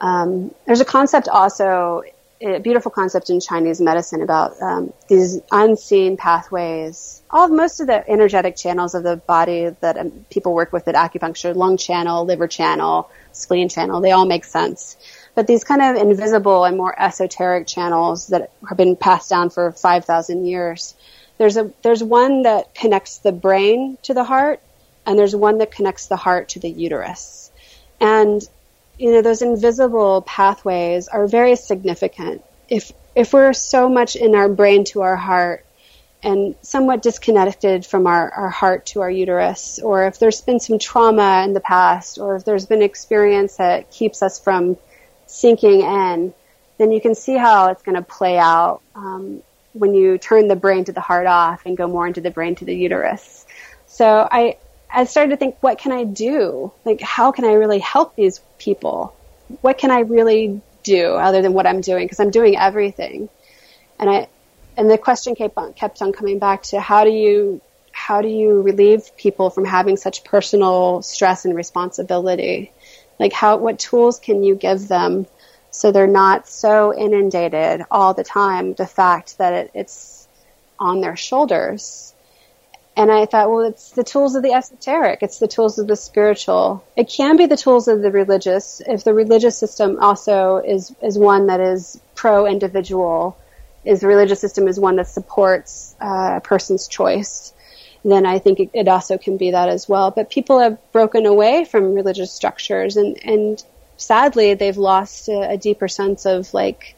Um, there's a concept also a beautiful concept in Chinese medicine about um, these unseen pathways. All most of the energetic channels of the body that um, people work with at acupuncture, lung channel, liver channel, spleen channel, they all make sense. But these kind of invisible and more esoteric channels that have been passed down for 5,000 years, there's a there's one that connects the brain to the heart, and there's one that connects the heart to the uterus. And you know, those invisible pathways are very significant. If, if we're so much in our brain to our heart and somewhat disconnected from our, our heart to our uterus, or if there's been some trauma in the past, or if there's been experience that keeps us from sinking in, then you can see how it's going to play out um, when you turn the brain to the heart off and go more into the brain to the uterus. So I, I started to think, what can I do? Like, how can I really help these people? What can I really do other than what I'm doing? Because I'm doing everything. And I, and the question kept on, kept on coming back to how do you, how do you relieve people from having such personal stress and responsibility? Like how, what tools can you give them so they're not so inundated all the time, the fact that it, it's on their shoulders and I thought, well, it's the tools of the esoteric. It's the tools of the spiritual. It can be the tools of the religious. If the religious system also is, is one that is pro individual, is the religious system is one that supports uh, a person's choice, then I think it, also can be that as well. But people have broken away from religious structures and, and sadly they've lost a, a deeper sense of like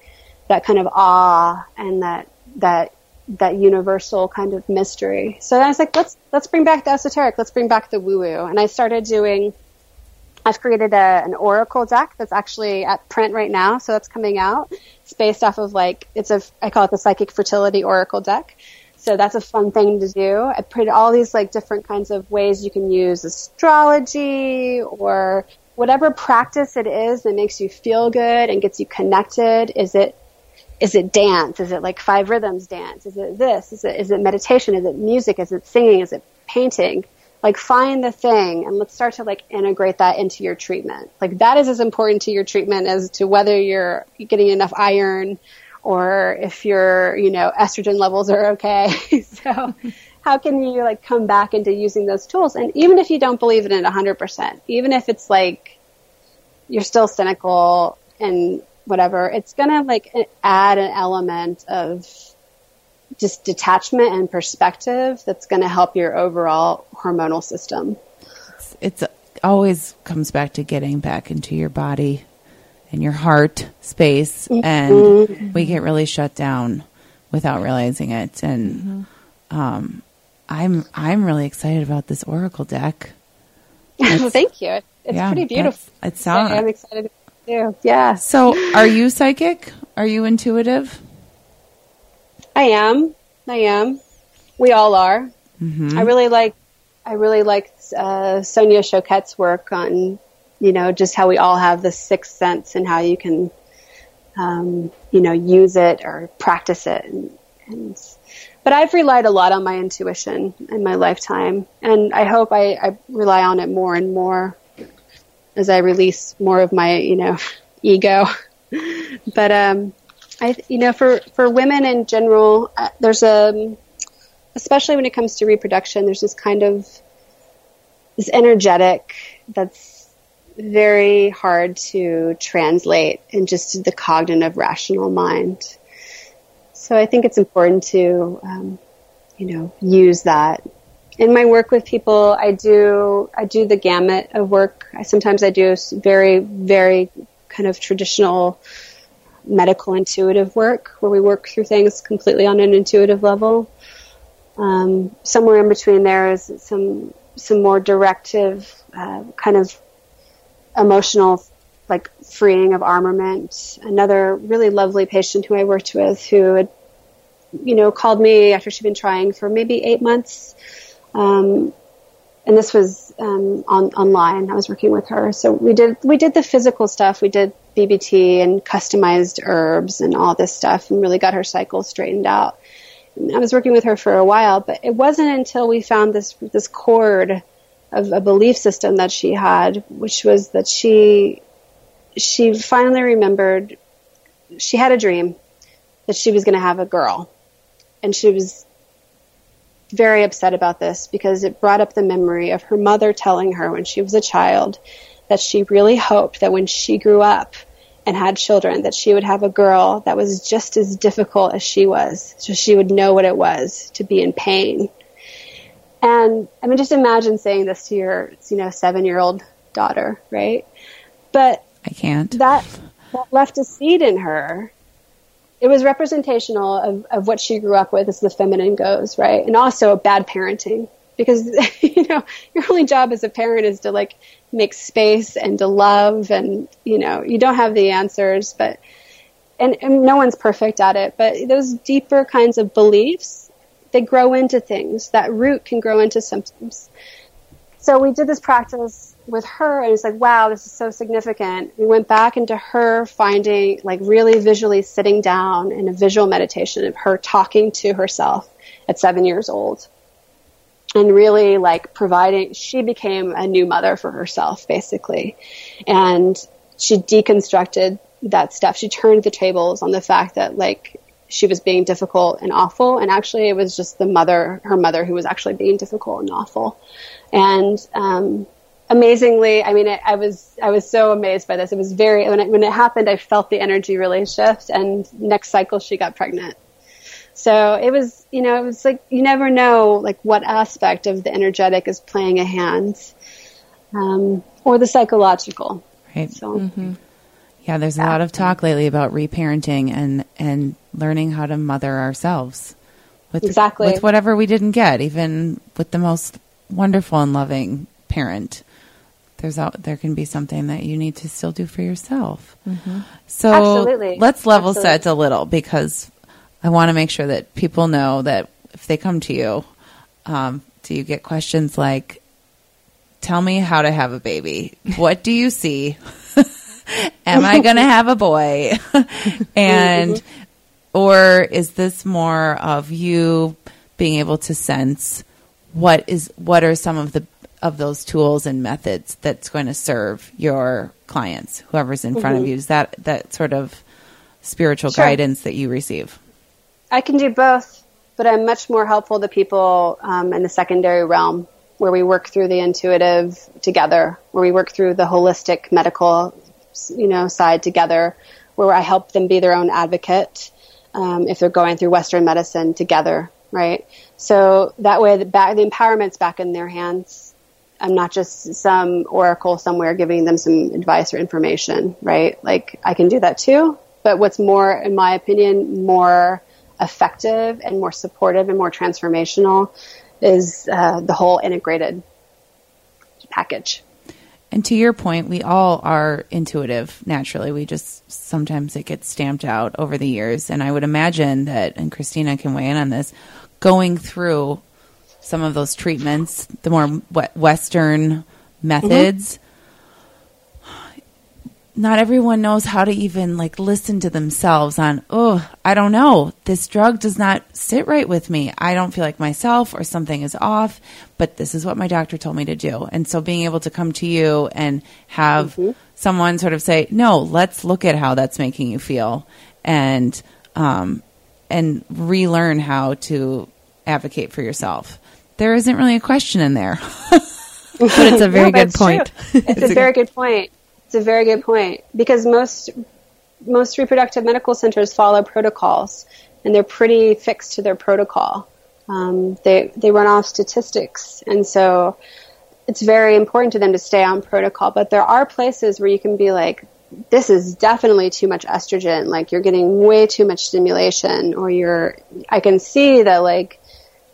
that kind of awe and that, that that universal kind of mystery. So I was like, let's let's bring back the esoteric, let's bring back the woo woo, and I started doing. I've created a, an oracle deck that's actually at print right now, so that's coming out. It's based off of like it's a I call it the psychic fertility oracle deck. So that's a fun thing to do. I put all these like different kinds of ways you can use astrology or whatever practice it is that makes you feel good and gets you connected. Is it is it dance? Is it like five rhythms dance? Is it this? Is it, is it meditation? Is it music? Is it singing? Is it painting? Like find the thing and let's start to like integrate that into your treatment. Like that is as important to your treatment as to whether you're getting enough iron or if your, you know, estrogen levels are okay. so how can you like come back into using those tools? And even if you don't believe in it 100%, even if it's like you're still cynical and whatever, it's going to like add an element of just detachment and perspective that's going to help your overall hormonal system. It's, it's always comes back to getting back into your body and your heart space mm-hmm. and we get really shut down without realizing it and mm-hmm. um, I'm I'm really excited about this oracle deck. well, Thank you. It's yeah, pretty beautiful. It sounds. I'm excited do. Yeah. So, are you psychic? Are you intuitive? I am. I am. We all are. Mm-hmm. I really like. I really like uh, Sonia Choquette's work on, you know, just how we all have the sixth sense and how you can, um, you know, use it or practice it. And, and, but I've relied a lot on my intuition in my lifetime, and I hope I, I rely on it more and more as I release more of my, you know, ego. but um, I, you know, for, for women in general, uh, there's a, especially when it comes to reproduction, there's this kind of, this energetic that's very hard to translate in just the cognitive rational mind. So I think it's important to, um, you know, use that. In my work with people, I do, I do the gamut of work. I, sometimes I do very, very kind of traditional medical intuitive work where we work through things completely on an intuitive level. Um, somewhere in between there is some some more directive uh, kind of emotional like freeing of armament. Another really lovely patient who I worked with who had you know called me after she'd been trying for maybe eight months. Um, and this was um, on online. I was working with her, so we did we did the physical stuff. We did BBT and customized herbs and all this stuff, and really got her cycle straightened out. I was working with her for a while, but it wasn't until we found this this cord of a belief system that she had, which was that she she finally remembered she had a dream that she was going to have a girl, and she was very upset about this because it brought up the memory of her mother telling her when she was a child that she really hoped that when she grew up and had children that she would have a girl that was just as difficult as she was. So she would know what it was to be in pain. And i mean just imagine saying this to your you know seven year old daughter right? But i can't. that, that left a seed in her it was representational of, of what she grew up with as the feminine goes right? And also bad parenting. Because you know your only job as a parent is to like make space and to love and you know you don't have the answers but and, and no one's perfect at it. But those deeper kinds of beliefs they grow into things. That root can grow into symptoms. So we did this practice with her and it's like wow this is so significant. We went back into her finding like really visually sitting down in a visual meditation of her talking to herself at seven years old. And really like providing she became a new mother for herself basically. And she deconstructed that stuff. She turned the tables on the fact that like she was being difficult and awful. And actually it was just the mother her mother who was actually being difficult and awful. And um, amazingly i mean it, i was i was so amazed by this it was very when it, when it happened i felt the energy really shift and next cycle she got pregnant so it was, you know, it was like you never know like what aspect of the energetic is playing a hand, um, or the psychological. Right. So. Mm-hmm. Yeah, there's a lot of talk lately about reparenting and and learning how to mother ourselves with exactly with whatever we didn't get, even with the most wonderful and loving parent. There's out, there can be something that you need to still do for yourself. Mm-hmm. So Absolutely. let's level Absolutely. set a little because I want to make sure that people know that if they come to you, um, do you get questions like, tell me how to have a baby? What do you see? Am I going to have a boy? and, or is this more of you being able to sense what is, what are some of the, of those tools and methods that's going to serve your clients, whoever's in front mm-hmm. of you? Is that, that sort of spiritual sure. guidance that you receive? I can do both, but I'm much more helpful to people um, in the secondary realm where we work through the intuitive together, where we work through the holistic medical, you know, side together, where I help them be their own advocate um, if they're going through Western medicine together, right? So that way, the, back, the empowerment's back in their hands. I'm not just some oracle somewhere giving them some advice or information, right? Like I can do that too, but what's more, in my opinion, more effective and more supportive and more transformational is uh, the whole integrated package. And to your point, we all are intuitive naturally. We just sometimes it gets stamped out over the years. And I would imagine that, and Christina can weigh in on this, going through some of those treatments, the more Western methods, not everyone knows how to even like listen to themselves on, oh, I don't know. This drug does not sit right with me. I don't feel like myself or something is off, but this is what my doctor told me to do. And so being able to come to you and have mm-hmm. someone sort of say, no, let's look at how that's making you feel and um, and relearn how to advocate for yourself. There isn't really a question in there. but it's a very No, good point. true. It's, a, very good point. It's a very good point because most most reproductive medical centers follow protocols, and they're pretty fixed to their protocol. Um, they they run off statistics, and so it's very important to them to stay on protocol. But there are places where you can be like, this is definitely too much estrogen. Like you're getting way too much stimulation, or you're. I can see that like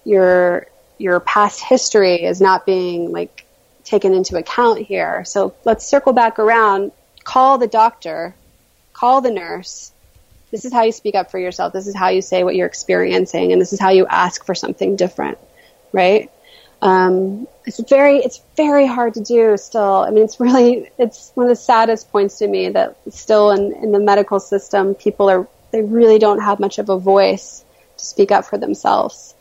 your your past history is not being like taken into account here. So let's circle back around. Call the doctor. Call the nurse. This is how you speak up for yourself. This is how you say what you're experiencing, and this is how you ask for something different, right? Um, it's very, it's very hard to do still. I mean, it's really, it's one of the saddest points to me that still in, in the medical system, people are, they really don't have much of a voice to speak up for themselves.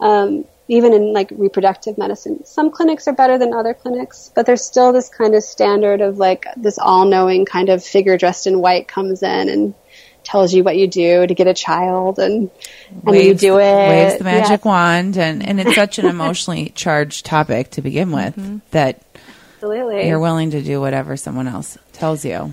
Um, even in like reproductive medicine, some clinics are better than other clinics, but there's still this kind of standard of like this all-knowing kind of figure dressed in white comes in and tells you what you do to get a child and and then you do the- it. Waves the magic Yes, wand, and and it's such an emotionally charged topic to begin with Mm-hmm. that absolutely. you're willing to do whatever someone else tells you.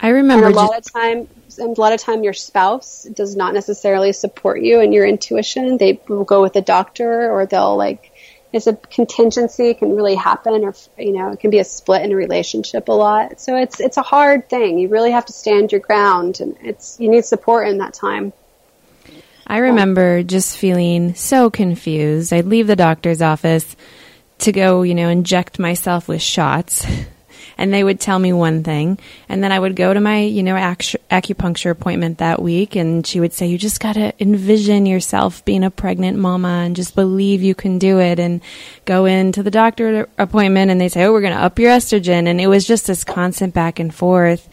I and remember a ju- lot of time and a lot of time your spouse does not necessarily support you and your intuition. They will go with the doctor or they'll like it's a contingency. It can really happen or you know it can be a split in a relationship a lot. So it's it's a hard thing. You really have to stand your ground and it's you need support in that time. I remember just feeling so confused. I'd leave the doctor's office to go, you know, inject myself with shots. And they would tell me one thing. And then I would go to my, you know, acu- acupuncture appointment that week. And she would say, you just got to envision yourself being a pregnant mama and just believe you can do it. And go into the doctor appointment and they say, oh, we're going to up your estrogen. And it was just this constant back and forth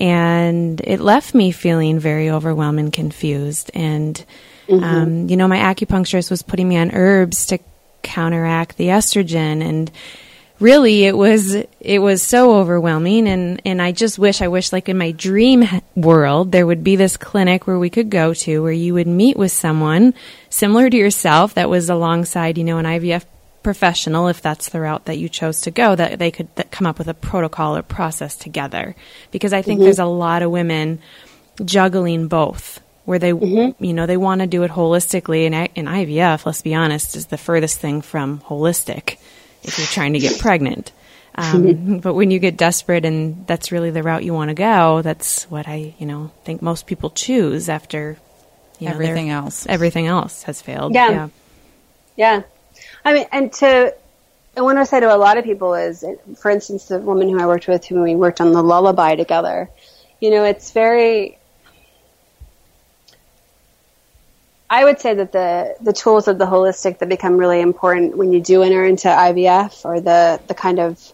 and it left me feeling very overwhelmed and confused. And um, you know, my acupuncturist was putting me on herbs to counteract the estrogen, and really, it was it was so overwhelming. And and I just wish I wish like in my dream world there would be this clinic where we could go to where you would meet with someone similar to yourself that was alongside you know an IVF professional if that's the route that you chose to go that they could that come up with a protocol or process together. Because i think mm-hmm. there's a lot of women juggling both where they mm-hmm. you know they want to do it holistically and, I- and ivf let's be honest is the furthest thing from holistic if you're trying to get pregnant um, but when you get desperate and that's really the route you want to go that's what i you know think most people choose after you know, Everything else. everything else has failed Yeah. yeah. Yeah. I mean, and to, and what I say to a lot of people is, for instance, the woman who I worked with, who we worked on the lullaby together, you know, it's very, I would say that the, the tools of the holistic that become really important when you do enter into IVF or the, the kind of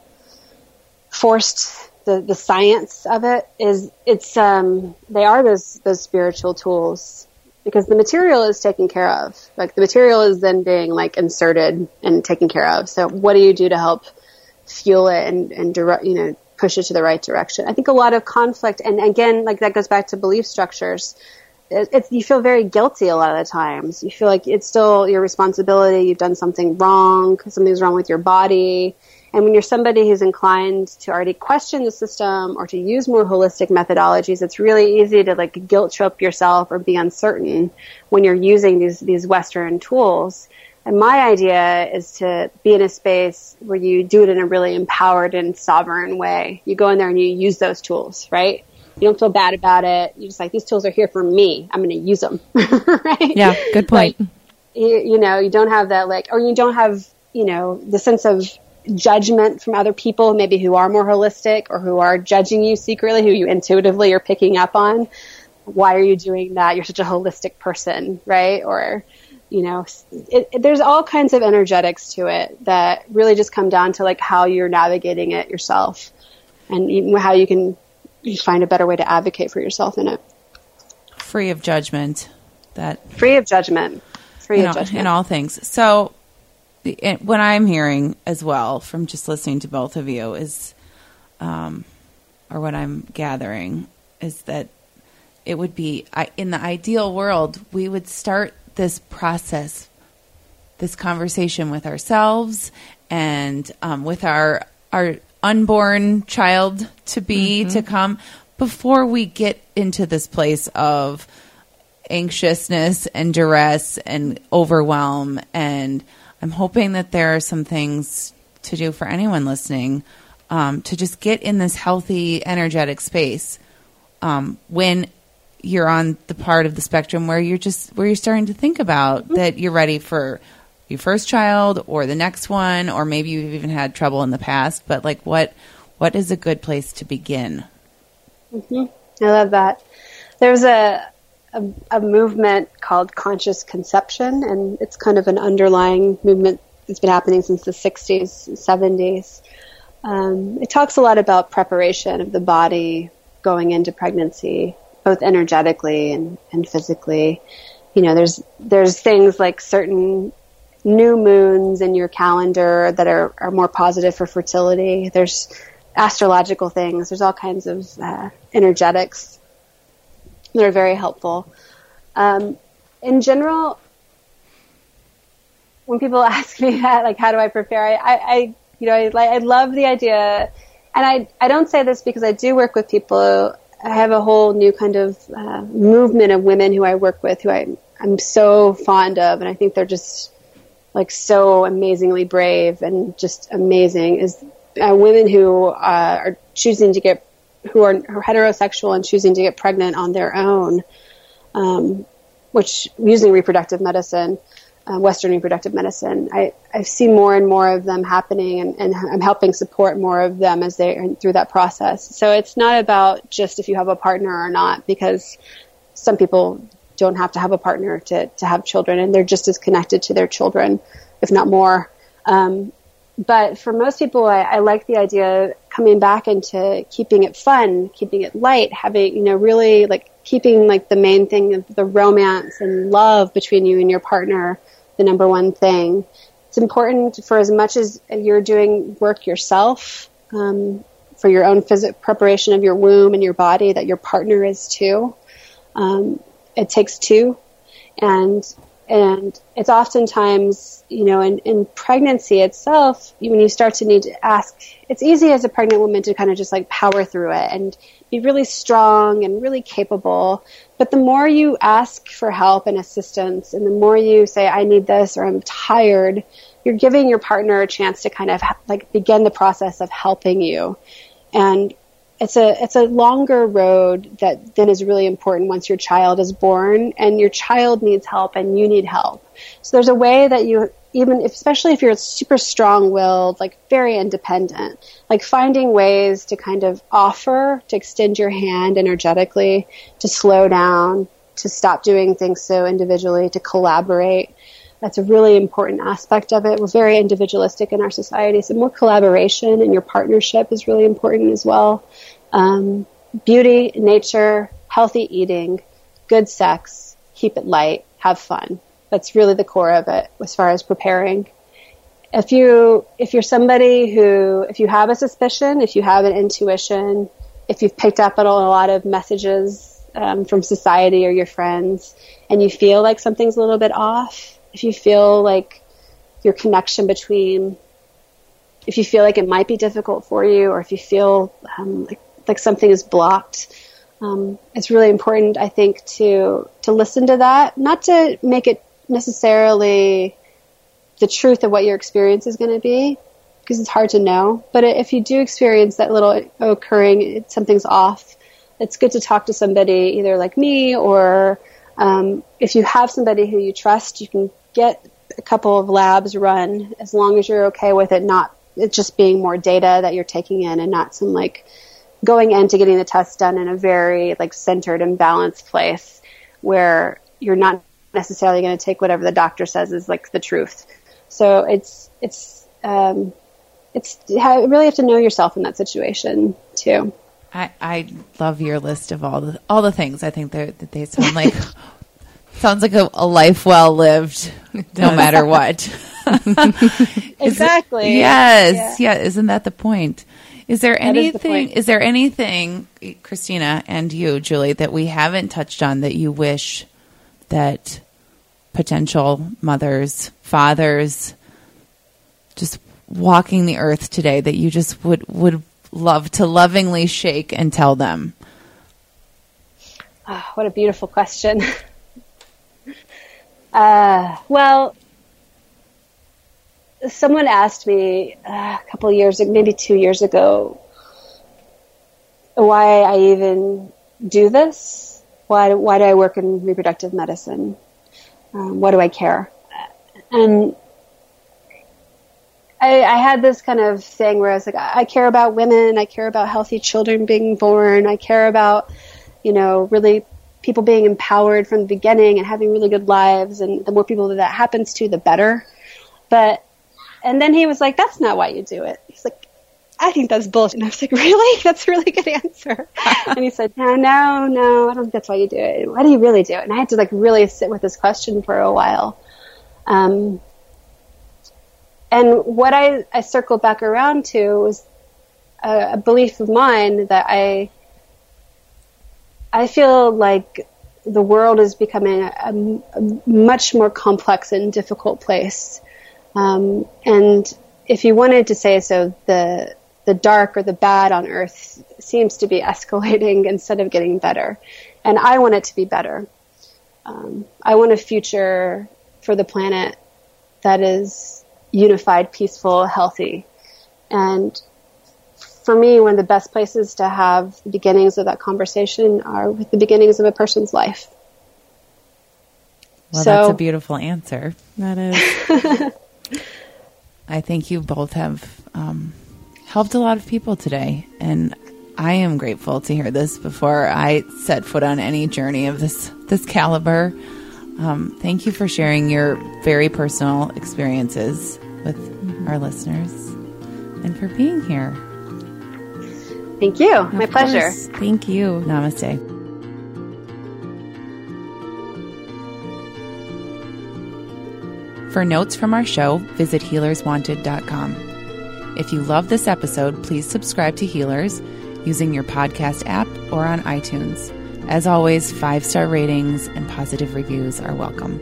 forced the, the science of it is it's um they are those those spiritual tools because the material is taken care of. Like the material is then being like inserted and taken care of. So what do you do to help fuel it and and direct you know push it to the right direction? I think a lot of conflict and again like that goes back to belief structures it's you feel very guilty a lot of the times you feel like it's still your responsibility you've done something wrong something's wrong with your body and when you're somebody who's inclined to already question the system or to use more holistic methodologies, it's really easy to like guilt trip yourself or be uncertain when you're using these, these Western tools. And my idea is to be in a space where you do it in a really empowered and sovereign way. You go in there and you use those tools, right? You don't feel bad about it. You're just like, these tools are here for me. I'm going to use them, right? Yeah, good point. Like, you, you know, you don't have that like, or you don't have, you know, the sense of judgment from other people, maybe who are more holistic or who are judging you secretly, who you intuitively are picking up on. Why are you doing that? You're such a holistic person, right? Or, you know, it, it, there's all kinds of energetics to it that really just come down to like how you're navigating it yourself and even how you can you find a better way to advocate for yourself in it. Free of judgment. That Free of judgment. Free in of all, judgment. in all things. So, the- it- what I'm hearing as well from just listening to both of you is, um, or what I'm gathering is that it would be I, in the ideal world, we would start this process, this conversation with ourselves and um, with our our unborn child to be Mm-hmm. to come before we get into this place of anxiousness and duress and overwhelm and i'm hoping that there are some things to do for anyone listening um, to just get in this healthy energetic space um, when you're on the part of the spectrum where you're just where you're starting to think about that you're ready for your first child or the next one or maybe you've even had trouble in the past but like what what is a good place to begin I love that. There's a, a a movement called conscious conception, and it's kind of an underlying movement that's been happening since the 60s, 70s. Um, it talks a lot about preparation of the body going into pregnancy, both energetically and, and physically. You know, there's there's things like certain new moons in your calendar that are, are more positive for fertility. There's astrological things. There's all kinds of uh, energetics that are very helpful. Um, in general, when people ask me that, like, how do I prepare? I, I, I you know, I, I love the idea, and I, I don't say this because I do work with people. I have a whole new kind of uh, movement of women who I work with who I, I'm so fond of, and I think they're just like so amazingly brave and just amazing. Is uh, women who uh, are choosing to get who are, heterosexual and choosing to get pregnant on their own, um, which using reproductive medicine, uh, Western reproductive medicine, I, I've seen more and more of them happening, and, and I'm helping support more of them as they are through that process. So it's not about just if you have a partner or not, because some people don't have to have a partner to, to have children, and they're just as connected to their children, if not more. Um, but for most people, I, I like the idea of coming back into keeping it fun, keeping it light, having, you know, really like keeping like the main thing of the romance and love between you and your partner, the number one thing. It's important for as much as you're doing work yourself, um, for your own phys- preparation of your womb and your body, that your partner is too. Um, it takes two, and and it's oftentimes you know in, in pregnancy itself when you start to need to ask it's easy as a pregnant woman to kind of just like power through it and be really strong and really capable. But the more you ask for help and assistance and the more you say i need this or i'm tired you're giving your partner a chance to kind of ha- like begin the process of helping you. And it's a it's a longer road that then is really important once your child is born and your child needs help and you need help. So there's a way that you even if, especially if you're super strong-willed, like very independent, like finding ways to kind of offer to extend your hand energetically, to slow down, to stop doing things so individually, to collaborate. That's a really important aspect of it. We're very individualistic in our society, so more collaboration and your partnership is really important as well. Um, beauty, nature, healthy eating, good sex, keep it light, have fun. That's really the core of it as far as preparing. If you if you're somebody who if you have a suspicion, if you have an intuition, if you've picked up on a lot of messages um, from society or your friends, and you feel like something's a little bit off, if you feel like your connection between if you feel like it might be difficult for you or if you feel um, like, like something is blocked um, it's really important i think to to listen to that. Not to make it necessarily the truth of what your experience is going to be because it's hard to know. But if you do experience that little occurring it, something's off it's good to talk to somebody either like me or um, if you have somebody who you trust you can get a couple of labs run as long as you're okay with it not it just being more data that you're taking in and not some like going into getting the test done in a very like centered and balanced place where you're not necessarily going to take whatever the doctor says is like the truth. So it's it's um, it's you really have to know yourself in that situation too. I, I love your list of all the all the things. I think that they sound like sounds like a, a life well lived, no matter what. exactly. Yes, yeah. yeah. Isn't that the point? Is there is the anything? point. Is, there anything, Christina and you, Julie, that we haven't touched on that you wish that potential mothers, fathers, just walking the earth today that you just would would love to lovingly shake and tell them? Ah, what a beautiful question. uh, well, someone asked me uh, a couple years, maybe two years ago, why I even do this. Why, why do I work in reproductive medicine? Um, why do I care? And I, I had this kind of thing where I was like, I care about women. I care about healthy children being born. I care about, you know, really people being empowered from the beginning and having really good lives. And the more people that that happens to, the better. But, and then he was like, that's not why you do it. He's like, I think that's bullshit. And I was like, really? That's a really good answer. and he said, no, no, no, I don't think that's why you do it. Why do you really do it? And I had to like really sit with this question for a while. Um, and what I, I circled back around to was a, a belief of mine that I, I feel like the world is becoming a, a much more complex and difficult place. Um, and if you wanted to say so, the the dark or the bad on Earth seems to be escalating instead of getting better. And I want it to be better. Um, I want a future for the planet that is unified, peaceful, healthy. And for me, one of the best places to have the beginnings of that conversation are with the beginnings of a person's life. Well, So- that's a beautiful answer. That is. I think you both have um, helped a lot of people today, and I am grateful to hear this before I set foot on any journey of this this caliber. Um, thank you for sharing your very personal experiences with our listeners, and for being here. Thank you. My Of pleasure. course. Thank you. Namaste. For notes from our show, visit healerswanted.com. If you love this episode, please subscribe to Healers using your podcast app or on iTunes. As always, five star ratings and positive reviews are welcome.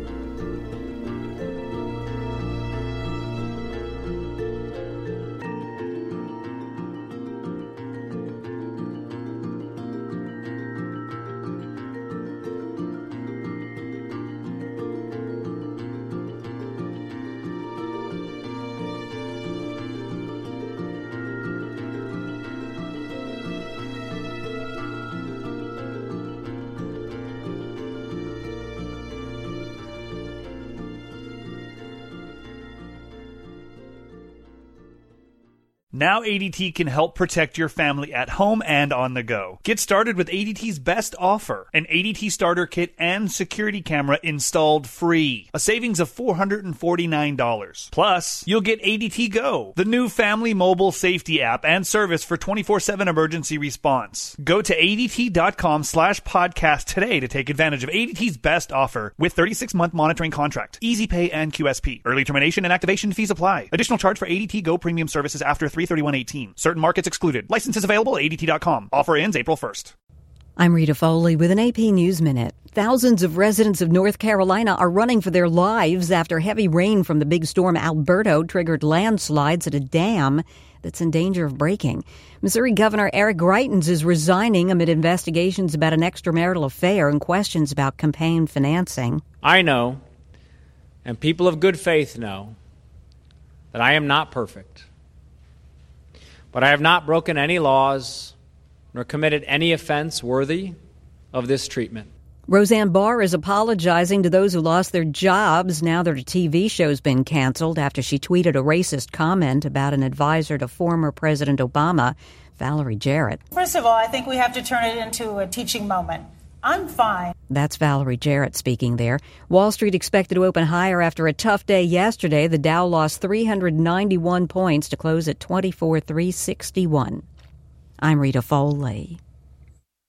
Now ADT can help protect your family at home and on the go. Get started with ADT's best offer an ADT starter kit and security camera installed free. A savings of $449. Plus, you'll get ADT Go, the new family mobile safety app and service for 24 7 emergency response. Go to ADT.com slash podcast today to take advantage of ADT's best offer with 36 month monitoring contract, easy pay, and QSP. Early termination and activation fees apply. Additional charge for ADT Go premium services after 331.18. Certain markets excluded. Licenses available at ADT.com. Offer ends April 1st. I'm Rita Foley with an AP News Minute. Thousands of residents of North Carolina are running for their lives after heavy rain from the big storm Alberto triggered landslides at a dam that's in danger of breaking. Missouri Governor Eric Greitens is resigning amid investigations about an extramarital affair and questions about campaign financing. I know, and people of good faith know, that I am not perfect. But I have not broken any laws nor committed any offense worthy of this treatment. Roseanne Barr is apologizing to those who lost their jobs now that her TV show's been canceled after she tweeted a racist comment about an advisor to former President Obama, Valerie Jarrett. First of all, I think we have to turn it into a teaching moment. I'm fine. That's Valerie Jarrett speaking there. Wall Street expected to open higher after a tough day yesterday. The Dow lost 391 points to close at 24,361. I'm Rita Foley.